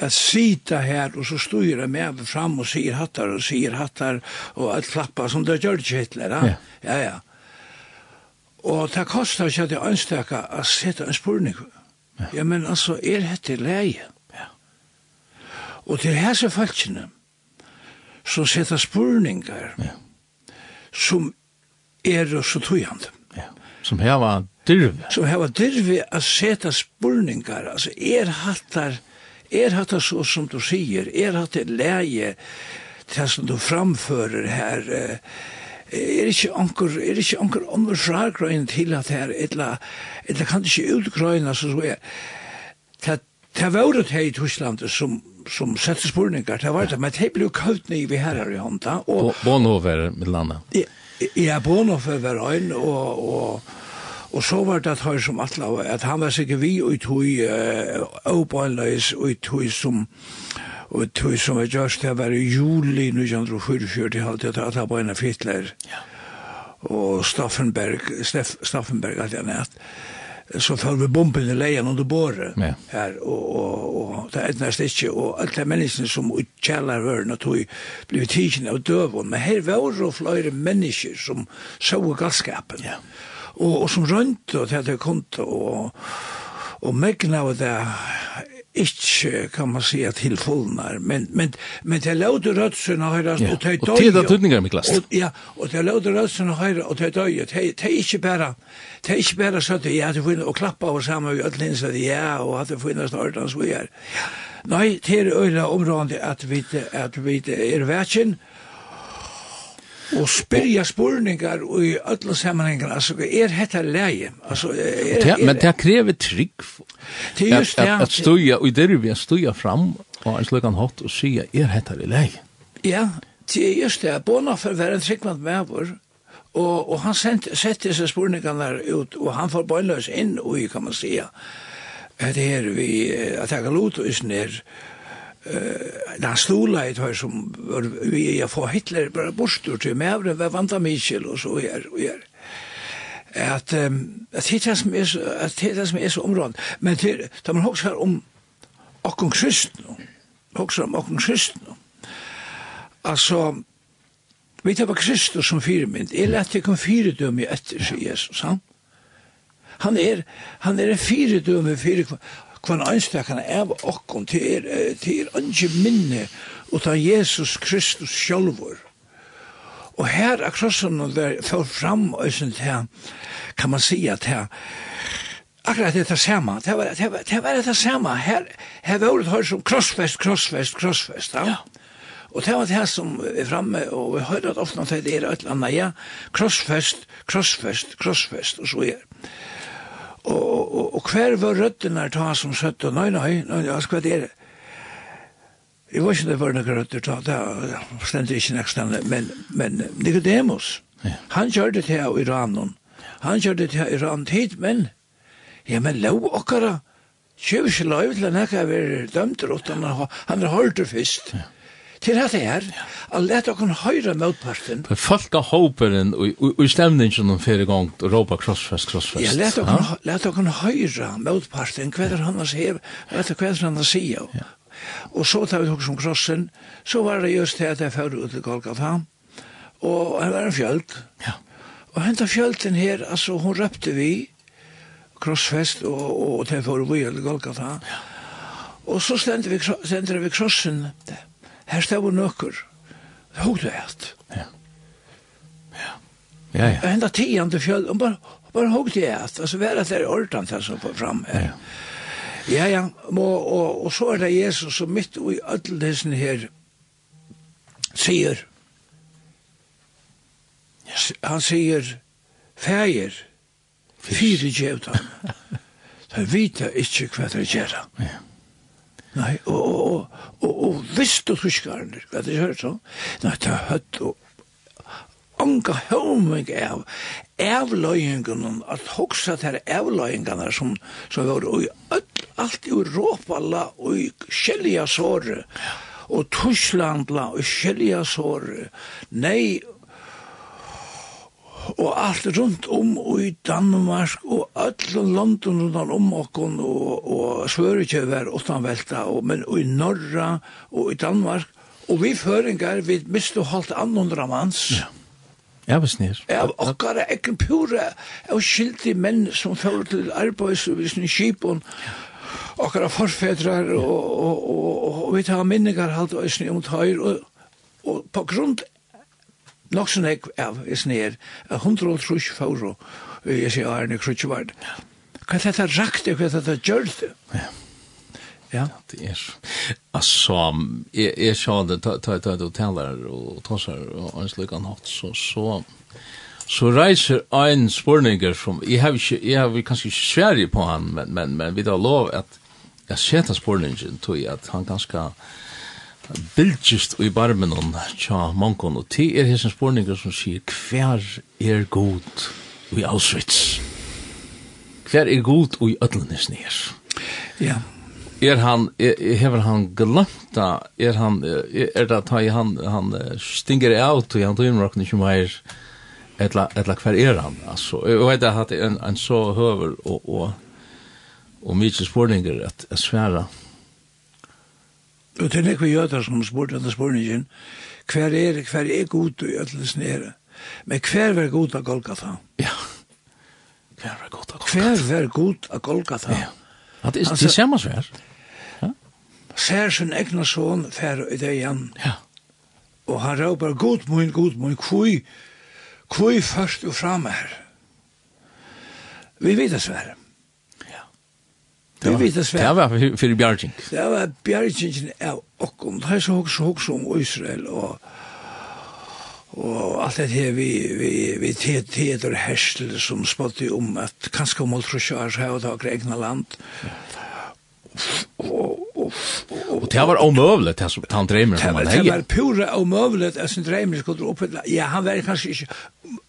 att sitta här och så styra med fram och säger hattar och säger hattar och att klappa som det gör Hitler. Ja, ja. ja. Og det kostar ikke at jeg ønsker å sette en spurning. Ja. ja, men altså, er dette leie? Ja. Og til hese falskene, som setter spurningar, ja. som er så tøyende. Ja. Som heva dirve. Som var dirve å sette spurningar, altså, er hattar er hatt det så som du sier, er hatt det leie til som du framfører her, er ikke anker, er ikke anker andre fragrøyne til at her, eller, eller kan det ikke utgrøyne, så så er, det var det her i Tyskland som som sette spurningar, det var det, men det ble jo kalt nye vi her her i hånda. Bonhoeffer, Milana. Ja, Bonhoeffer var øyn, og, og Og så var det at som atla, at han var sikkert vi og tog åbøyleis og tog som og tog som var just det var i juli 1944, jeg halte at han var en av fittler. Og Staffenberg, Steff, Staffenberg, at jeg nært så tar vi bomben i leien under båret ja. her, og, og, og det er næst ikke, og alt de menneskene som utkjeller hørene tog blei tidsen av døven, men her var jo flere mennesker som så galskapen. ja og, og som rønt og til det konto og, og megna av det ikke, kan man si, at fullnar, men, men, men til lov til rødsen og høyre, og til døy, og til det Miklas. Og, ja, og til lov til rødsen og høyre, og til døy, til ikke bare, til ikke bare søtte, ja, til finne, og klappa over sammen, og alle innsatt, ja, og at det finnes ordens vi er. Nei, til øyla området at vi, at vi er vetsjen, og spyrja spurningar og i öllum sammanhengar, altså, er hetta leie? Altså, er, er, men det krever trygg det er just det. At, at stuja, og det er vi stuja fram og en slukan hatt og sia, er hetta leie? Ja, det er just det. bona for å være en tryggvand medvur, og, og han sent, sette disse spurningarna ut, og han får bøyløs inn, og kan man sia, det er vi, at jeg kan lot og isner, eh la slula i tøy som vi jag får Hitler bara borstur till med mevre var vanta Michel och så er og er at att hitta som är att hitta som är så områd men till da man hoksar om och okkon kristen också om okkon kristen alltså vi tar på Kristus som fyrmynd är er lett ikke om fyredømme etter sier Jesus han han är han er en fyredømme fyredømme Kvann einstakana av okkom til er, til er anki minne utan Jesus Kristus sjálfur. Og her akrossan og der fell fram øysen her, kan man sija til akkurat det er sama, det, var, det, var det sama, Her, her var det her som krossfest, krossfest, krossfest. Ja. ja. Og det var det som er framme, og vi hører at ofte at det er et eller annet, ja, krossfest, krossfest, krossfest, og så er. Og, og, og hver var røddene ta som søtte, nei, nei, nei, nei, hva er det? Jeg var ikke det var noen røtter ta, det stendte ikke nekst nekstande, men, men Nicodemus, ja. han kjør det til Iranen, han kjør det til Iran tid, men, ja, men lov okkara, kjøver ikke lov til han ikke er dømt, han har hørt det først. Ja. Til at det er, at let dere høyre møtparten. For folk av håperen og i stemning som de fyrir gong, og råpa krossfest, krossfest. Ja, let dere høyre møtparten, hva er han å si, hva er han å si, Og så tar vi hos om krossen, så var det just det at jeg fyrir ut til Golgata, og han var en fjöld. Ja. Og henta fjölden her, altså, hun røpte vi, krossfest, og, og, og til fyrir vi til Golgata. Ja. Og så stendte vi, stendte vi krossen, det her stod vi nøkker. Det hod det et. Ja. Ja. Ja, ja. Enda tiende til fjøl, og bare, bare hod det et. Altså, hva er det der ordan til som får fram. her? ja. Ja, ja. Og, og, og så er det Jesus som mitt i ødelsen her sier, han sier, feir, fyrirgevd han. Han vita ikkje hva det gjerra. Ja. Nei, og, og, og, og visst og truskarne, hva det hørt sånn? Nei, det er høtt og anga høyming av avløyingen, at hoksa til avløyingene som, som var i öll, alt i Europa la og i kjellige såre, og Tyskland la og kjellige såre, nei, og og alt rundt om og i Danmark og alle London rundt om okken og, og Svørekjøver utanvelta og, men og i Norra og i Danmark og vi føringar vi miste holdt annundra manns ja. Ja, vi snir. Ja, og er ekki pura og skildi menn som fyrir til arbeids og visni skipon okkara forfedrar og, og, og, og vi tar minningar halda og om tøyr og, og på grund nok sånn jeg av er og trus fauro, jeg sier Arne Krutjevard. Hva er dette rakt, hva er dette gjør? Ja. Ja. Det er altså jeg jeg sa det ta ta ta hoteller og tossar og en slik han så så så reiser en spurningar som jeg har ikke jeg har kanskje ikke sværi på han men men men vi har lov at jeg seta spurningen tog at han ganske bildjist i barmenon tja mankon, og ti er hesen spurningar som sier hver er god i Auschwitz? Hver er god i ödlenes nir? Ja. Er han, er, hever han glemta, er han, er, er det ta i han, han stinger av til han tog okken ikke meir, etla, etla hver er han, altså, og vet at det er en, en så høver og, og, og mykje spurninger at, at sværa, Og til nekve jøder som spurte denne spurningen, hver er, hver er god i ødelsen nere? Men hver var god av Golgata? Ja. Hver var god av Golgata? Hver var god av Golgata? Ja. At det, det ser man svær. Ja. Ser sin egna son fer i det igjen. Ja. Og han råper, god mun, god mun, kvui, kvui først og fram her. Vi vet det svær. Det var det svært. Det var for Bjarging. Det var bjergjeng av okkom. Det er så hos hos om Israel og og alt det her vi, vi, vi teter hersel som spotte om at kanskje om Oltrosjørs så har takker egna land. Og, og, og, det var omøvelig det som han dreimer som han heier. Det var pura omøvlet, det som dreimer skulle oppfylla. Ja, han var kanskje ikke,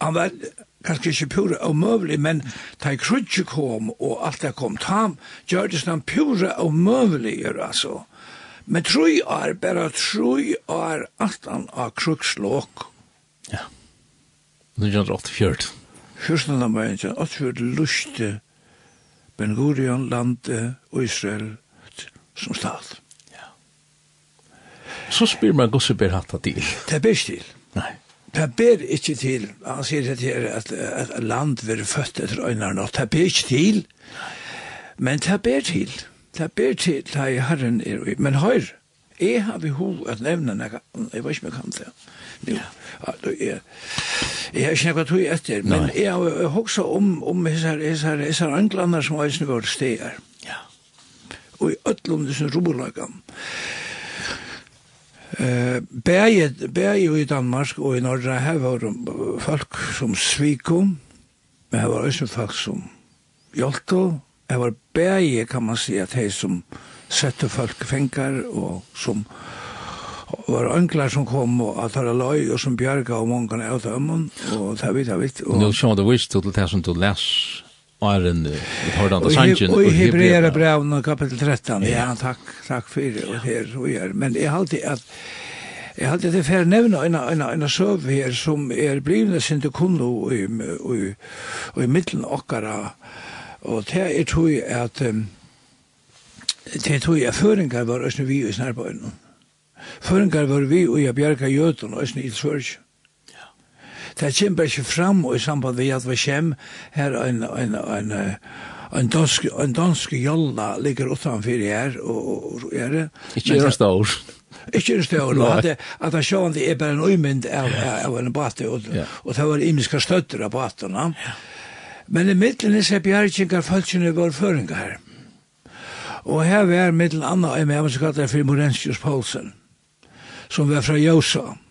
han var, kanskje ikke pura omøvelig, men da krutje kom og alt det kom tam, gjør det sånn pura omøvelig, altså. Men troi er bare troi er alt han av krukslåk. Ja. 1984. Fyrsten av meg, 1984 luste Ben Gurion lande og Israel som stat. Ja. Så spyr man gosseber hatt til. Det er best til. Nei. Det ber ikke til, han sier det her, at, at land vil født etter øynene nå, det ber ikke til, men det ber til, det ber til, det er herren er i, men høyre, Jeg har vi ho at nevne noe, jeg vet ikke om jeg kan det. Nu, ja. jeg har ikke noe tog etter, men jeg har også om, om hessar anglander som var i snivårstegar. Ja. Og i öllum dessum rubolagan. Eh bæði bæði í Danmark og í Norge hava folk sum svikum. Men hava også folk sum hjálptu. Hava bæði kan man seia at hei sum sette folk fengar og sum var anklar som kom og at hara løy og som bjerga og mongan av dømmen og det er vidt, det er vidt. Nå sjå det vist til det som du les Arren ett hårdande sanchen i Hebreera brev kapitel 13. Ja, ja takk, takk for det og her, og her. Men jeg halte at, jeg halte at det fer nämna en en en søv her, som er blivna sin till kundo i i i middelen okkara og det er tog at, att det tog at føringar var ösnu vi i snärböjden. Føringar var vi og jeg bjerga jötun og ösnu i Sverige det kommer ikke fram i samband med at vi kommer her en, en, en, en dansk, en dansk jolla ligger utanfor her og, og, og er det. Ikke er det stor. Ikke er stor, og at, at han sjåan det er bare en uimynd av, av en bate, og, yeah. og det var imiska støtter av batene. Yeah. Men i middelen er seg bjergjengar følelsene var føringar. Og her var middelen anna, og jeg med, jeg var så for Morensius Poulsen, som var fra Josa. Mm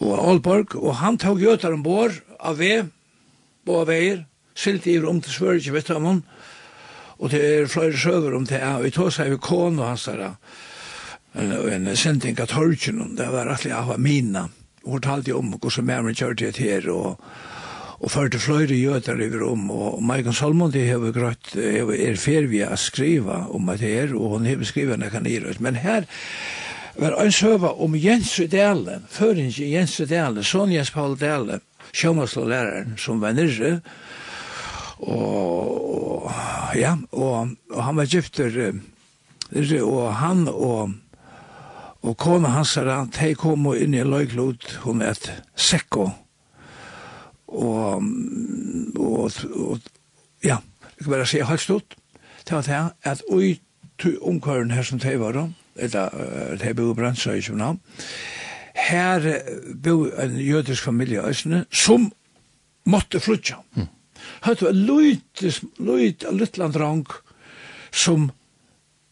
og Aalborg, og han tog gjøtar ombord av ve, på av veier, silt i rom til Sverige, vet du om hun, og det er flere søver om det og vi tog seg ved kån og hans der, en, en sending av Torgen, det var rettelig av mina, og hun talte om hvordan med kjørte det her, og og førte fløyre gjøter i rom, og Michael Solomon, det har grøtt, er fer vi å skrive om det her, og hun har skrivet det kan i men her, var en søva om Jens Dalen, føringe Jens Dalen, Sonjas Paul Dalen, sjømaslæreren som var nyrre, og, ja, og, og han var gyfter, og han og Og kona hans er han, de kom inn i løyklod, hun et sekko. Og, og, og ja, jeg kan bare si, jeg har stått til at jeg, at ui omkøren her som de var, og eller det her bo i Bransøy i København. Her bo en jødisk familie i Østene, som måtte flytja. Mm. Hørte var løyt, løyt, løyt, løyt, som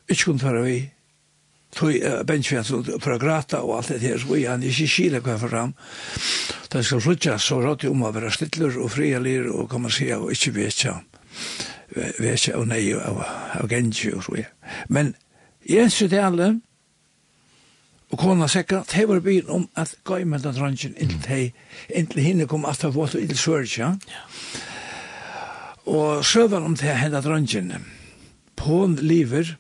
ikke kunne fara vi, tog benchfjens for å grata og alt det her, så vi han ikke kile hva for ham. Da skal flytja, så rådde om å være stiller og frialir og kan man og ikke vetja, vetja og nei og gengi og så, ja. Men Jesu tale, og kona sekka, de var byen om at gai med den drangen inntil hei, inntil hinne kom at det vått til inntil Ja. Og søvan om det henda drangen, pån liver,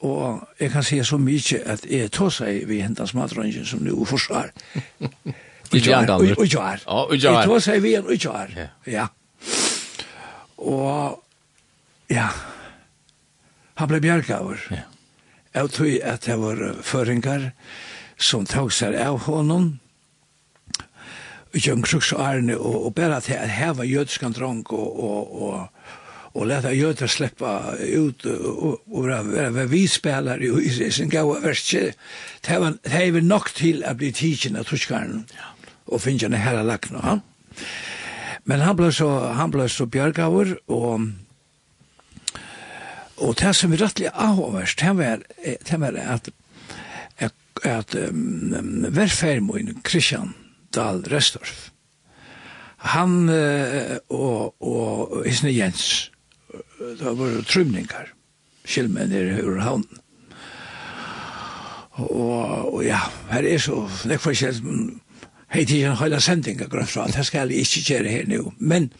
og jeg kan si så mykje at jeg tog seg vi hentas matrangen som nu forsvar. Ujar, ujar. Ujar. Jeg tog seg vi en ujar. Ja. Og, ja, han ble bjergaver. Ja Jeg tror at det var føringer som tog seg av honom, og Jørgen Kruks og ærne, og, og bare at jeg var jødiskan dronk og, og, og, og leta jøder sleppa ut og, og være være spelar i i sin gode verskje. Det var nok til å bli tidsin av tuskaren og finne henne her Ja? Men han ble så, han ble så bjørgaver, og Og det som er rettelig avhåverst, det var, det var at, at, at um, verfermoen Christian Dahl Restorff, han uh, og, og Isne Jens, det var trymningar, skilmen i ur havnen. Og, og ja, her er så, det er forskjell, hei til en høyla sending akkurat fra, det skal jeg ikke gjøre her nå. Men,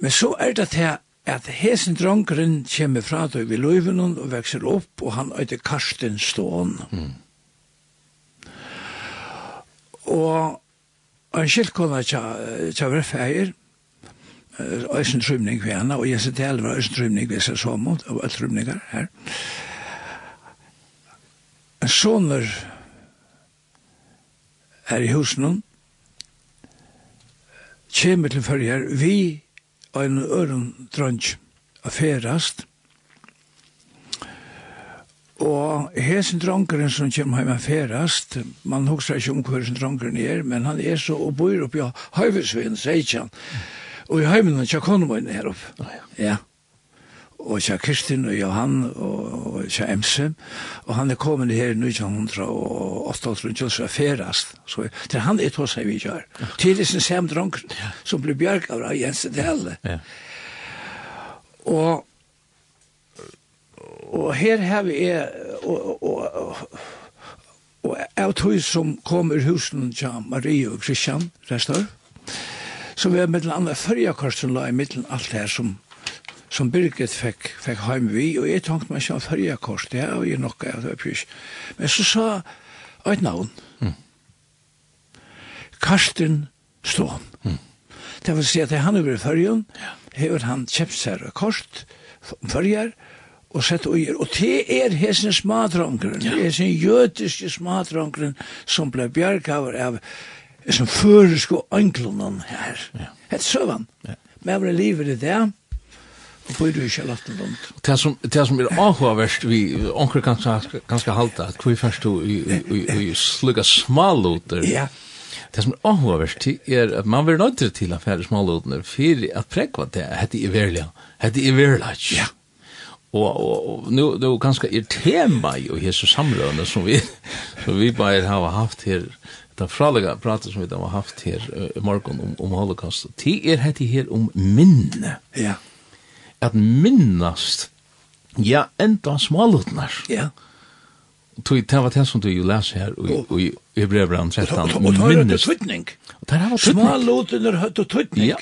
men så er det til at hesen drongren kommer fra deg ved løyven og vekser opp, og han øyde Karsten Stån. Mm. Og en skiltkona tja, tja vrefeier, Øysen Trymning ved henne, og jeg sier til var Øysen Trymning ved seg så mot, og alle Trymninger her. En soner er i husen, kommer til følger, vi en øren drønj a ferast. Og hesen drongeren som kommer heim a ferast, man husker ikke om hvordan drongeren er, men han er så og bor oppi ja, Høyvesvinn, sier ikke han. Og i heimen er ikke inn her oppe. Ja og kja Kristin og Johan og kja Emse. Og han er kommet her 1900 og 800 så er ferast så til han er tås vi gjør til sin sem dronk som blir bjerg av Jensen til alle ja. og og her har vi er og, og, og Og jeg som kommer husen til Marie og Christian, restor, så vi er mittel andre førjakorsen la i mittel alt her som som Birgit fikk, fikk heim vi, og jeg tenkte meg ikke om kors, det er jo noe, det var pys. Men så sa et navn, mm. Karsten Stån. Mm. Det vil si at han over i fyrjen, har han kjøpt seg kort, fyrjer, og sett og gjør. Og det er hesen smadrongren, ja. det er sin jødiske smadrongren, som ble bjergaver av som føresko anklonen her. Ja. Et søvann. Ja. Men jeg ble livet i det, Og bor du ikke lagt en lund. Det som, det som er avhåverst, vi onker kanskje, kanskje halda, at hvor først du slugga smaluter. Ja. Det som er avhåverst er at man vil nøytre til at fære smalutene for at prekva det, hette i verla, hette i verla. Ja. Og, og, og nu, nu ganske er tema jo hese samrøvene som vi, som vi bare har haft her, det fralega pratet som vi har haft her i morgen om, om holocaust, det er hette her om minne. Ja at minnast ja, enda smalutnar. Ja. Tui, det var det som du jo leser her i Hebrebrand 13. Og det har hatt tøytning. Smalutnar hatt tøytning. Ja.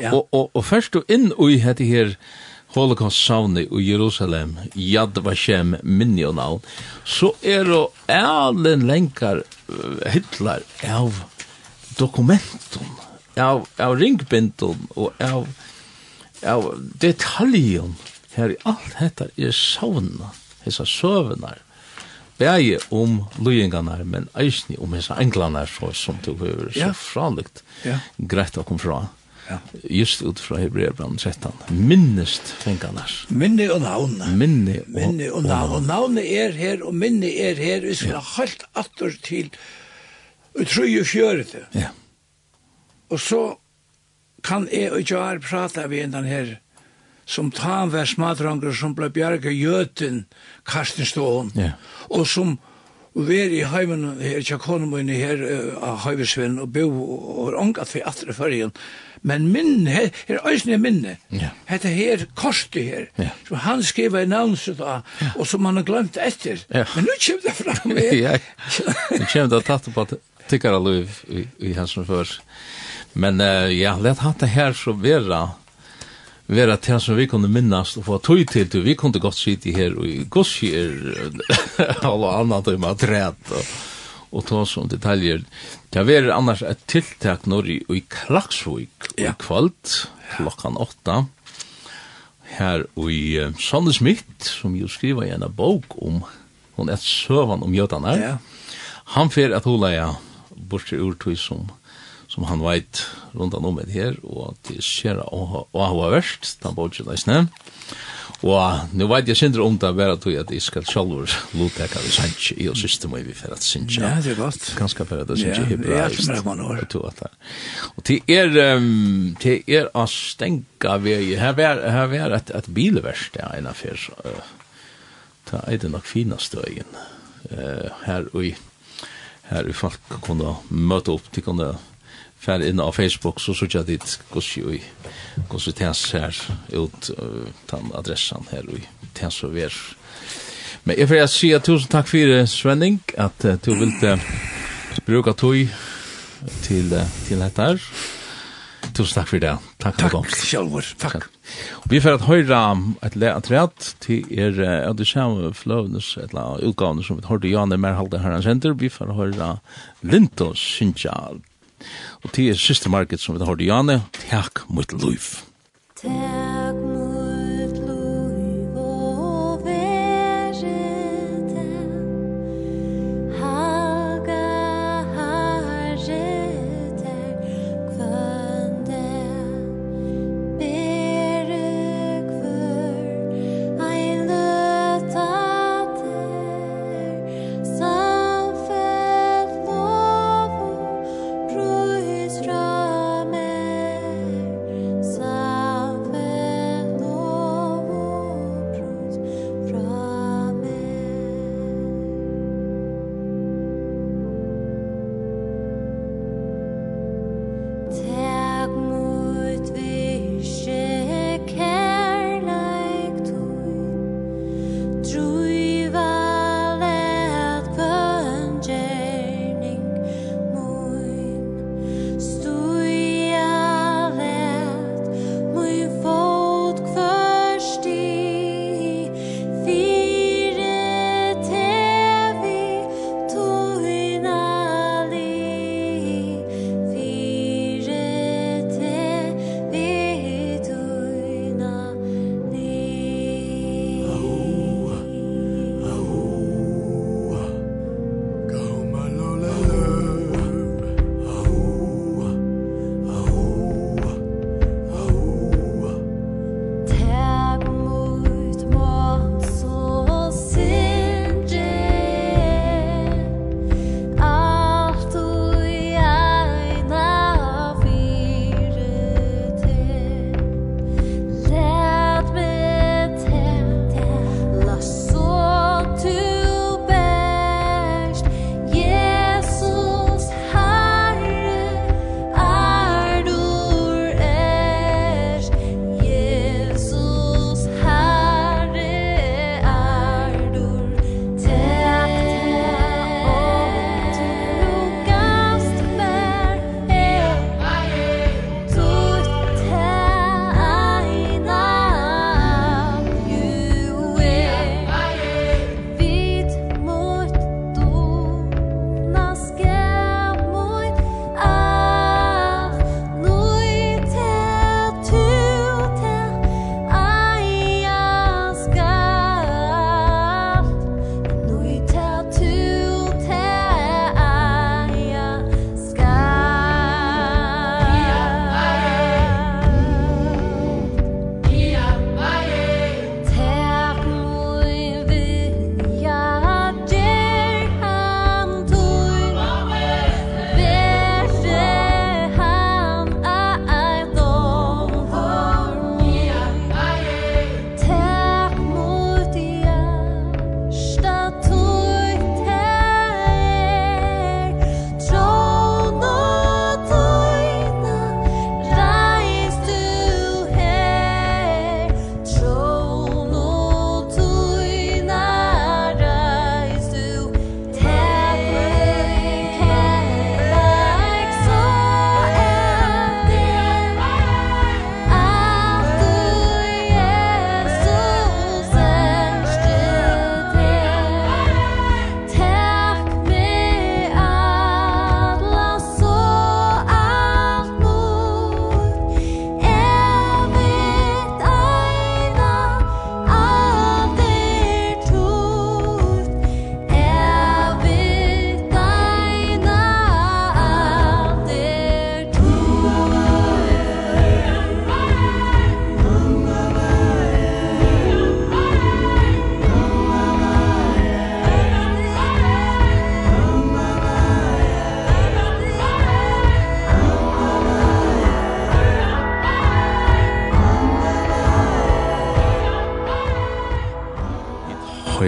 Ja. Og, og, og først du inn i hette her Holocaust savni i Jerusalem, Yad Vashem Minional, så er det ærlen lenkar hitlar av dokumenten, av, av ringbinten og av av detaljen her i alt dette er savna, hessa søvnar, bæje om løyingarnar, men eisni om hessa englarna, så, som du har så ja. fralikt ja. greit å komme fra. Ja. Just ut fra Hebreerbrand 13. Minnest fengarnar. Minne og navn. Minne og, minne og navn. Og navnet er her, og minne er her. Vi skal ja. halt atter til utru jo fjøret. Ja. Og så kan jeg og Jar prata vi en den her som tar hver smadranger som ble bjerga gjøten Karsten Ståhon yeah. og som ver i heimen her i Kjakonomen her av uh, Høyvesvinn og bo og ångat vi atre fyrjen men minne her, her øysne minne yeah. hette her korsti her yeah. som han skrev i navnset da, og som han har glemt etter yeah. men nu kjem det fram med. her nu kjem det tatt på tikkara liv i, i, i hans fyrst Men uh, ja, let hatt det her så vera vera til som vi kunne minnast og få tøy til til vi kunne godt sitte her og i gosjer og annet om at rett og, og ta sånne detaljer det var annars et tiltak når i, i Klaksvik ja. i kvalt klokkan åtta her og i uh, Sanne Smith som jo skriver i en bok om hon er søvan om jødene ja. han fer at hula ja bort ur tøy som som han veit rundt om med her, og det skjer å ha verst, den bortsen eisne. Og nu veit jeg sindre om det bare tog at jeg skal sjalvor lotteka vi sannsje i og siste må vi for at sannsje. Ja, det er godt. Ganske for at sannsje hebraist. Ja, det er man år. Og det er, det er å stenga vei, her er et, et bilverst, ja, enn affær. Det er det nok fina støyen. Her og her er folk kunne møte opp, de kunne møte fær inn á Facebook så så søkja dit gossi ui gossi tens her ut uh, tan adressan her ui tens og ver. Men jeg får si at tusen takk fyrir Svenning at uh, du vil uh, bruka tui til uh, til dette her. Tusen takk for det takk for komst. Kjellvor. takk. Og vi får at høyra et le at til er uh, at du ser fløvnes et la utgavene som vi hørte Janne Merhalde her han sender vi får høyra Lintos Sinja Og til er siste marked som vi har hørt i Janne. Takk mot Luif. Takk.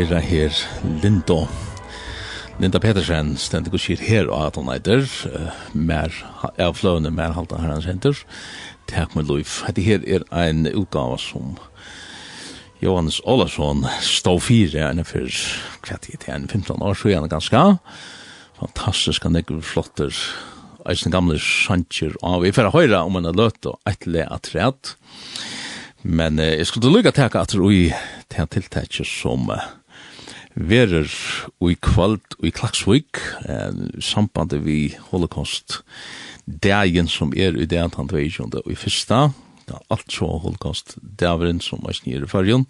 høyra her Lindo Linda Petersen stendig og sier her og at hun eitir mer av fløvene mer halta her hans henter Takk med Luif. Hette her er ein utgave som Johannes Olason stå fire enn for kvett i til 15 år så gjerne ganske. Fantastisk han ekkur flotter eisen gamle sjansjer av vi får høyra om en løt og eitle atræt Men eh, jeg skulle lukka til at det er tiltakje som eh, verer i kvöld i Klaksvik, eh, sambandet vi holocaust dagen som er i det antan 22. og i fyrsta, ja, alt så holocaust daveren som er snir i fyrjon,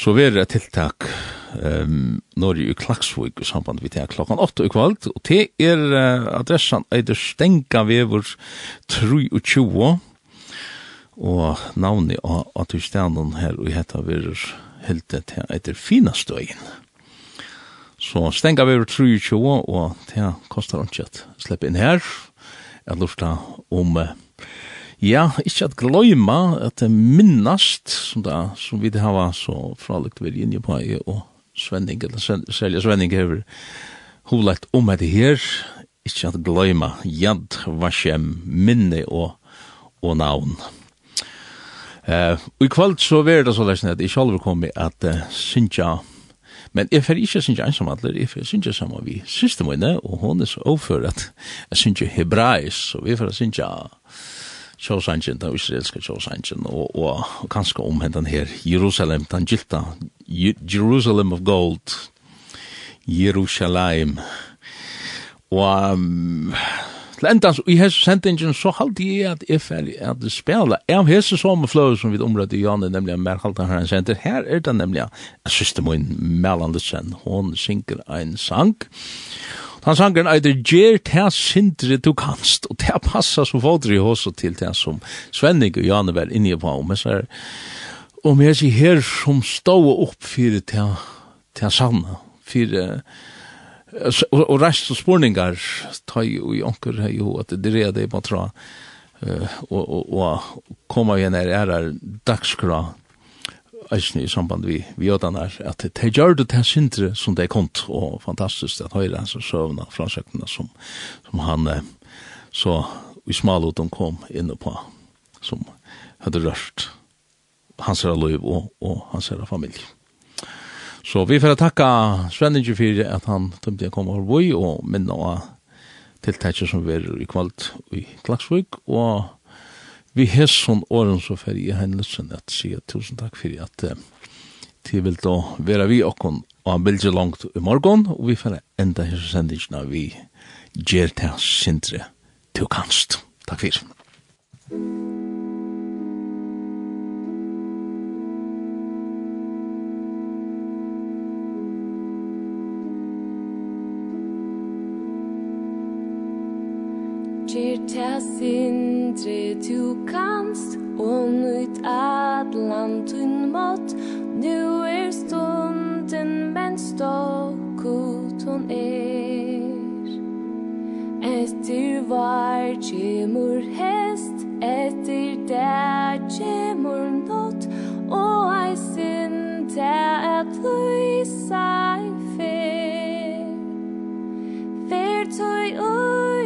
så verer et tiltak um, når i Klaksvik i samband vi tar klokkan 8 i kvöld, og det er uh, adressan eider stenga vever 23, og navnet av at vi her og heta verer hilde til etter fina støyen. Så stenga vi over 23, og det kostar ikke at slippe inn her. Jeg lurte om, ja, ikke at gløyma, at det minnast, som, da, som vi det hava så fralikt vi inn på, og Svenning, eller Selja Svenning hever hovlagt om det her, ikke at gløyma, jad, vasjem, minne og, og navn. Eh, uh, i kvöld så var det så där att jag själv kommer att uh, synja Men jeg får ikke synes ensam som alle, jeg fer synes sammen vi siste mine, og hun er så overført at jeg synes hebraisk, så vi får synes jeg den israelska Tjósangen, og, og, og kanskje om hendan her Jerusalem, den gilta, Jerusalem of Gold, Jerusalem, og um, til endans i hese sendingen så halte jeg at jeg ferdig at det spela av hese som fløy som vi omrødde i Janne, nemlig mer halte han sender. Her er det nemlig at syste min Melandetsen, Hun synger en sang. Han sangren eider, Gjer ta sindri du kanst, og det passa som fodri hos og til det som Svenning og Janne var inne på, men så er og sier her som stå opp fyrir til, til sanna, fyrir og, og rest og spurningar tar jo i onker her jo at det er det på tra og, og, og koma igjen er er dagskra i samband vi, vi åtan her at det gjør det til sintre som de kont og fantastisk at høyre hans og søvna fransøkna som, som han så i smalhoten kom inn på som hadde rørt hans er liv og, og hans er familie. Så vi får takka Svenninger for at han tømte jeg komme over boi og minne av tiltakje som vi er i kvalt i Klagsvøk. Og vi har sånn åren så fer jeg hen at sier tusen takk for at de vil da være vi og og han bilder langt i morgen og vi får enda her sendingen vi gjør til sindre til kanst. Takk for. Takk for. ta sindri tu kanst og nøyt atlan tun mot nu er stunden men stokkut hon er Etter var kjemur hest etter der kjemur nått. Og ei sind at lysa i fer Fer tøy ui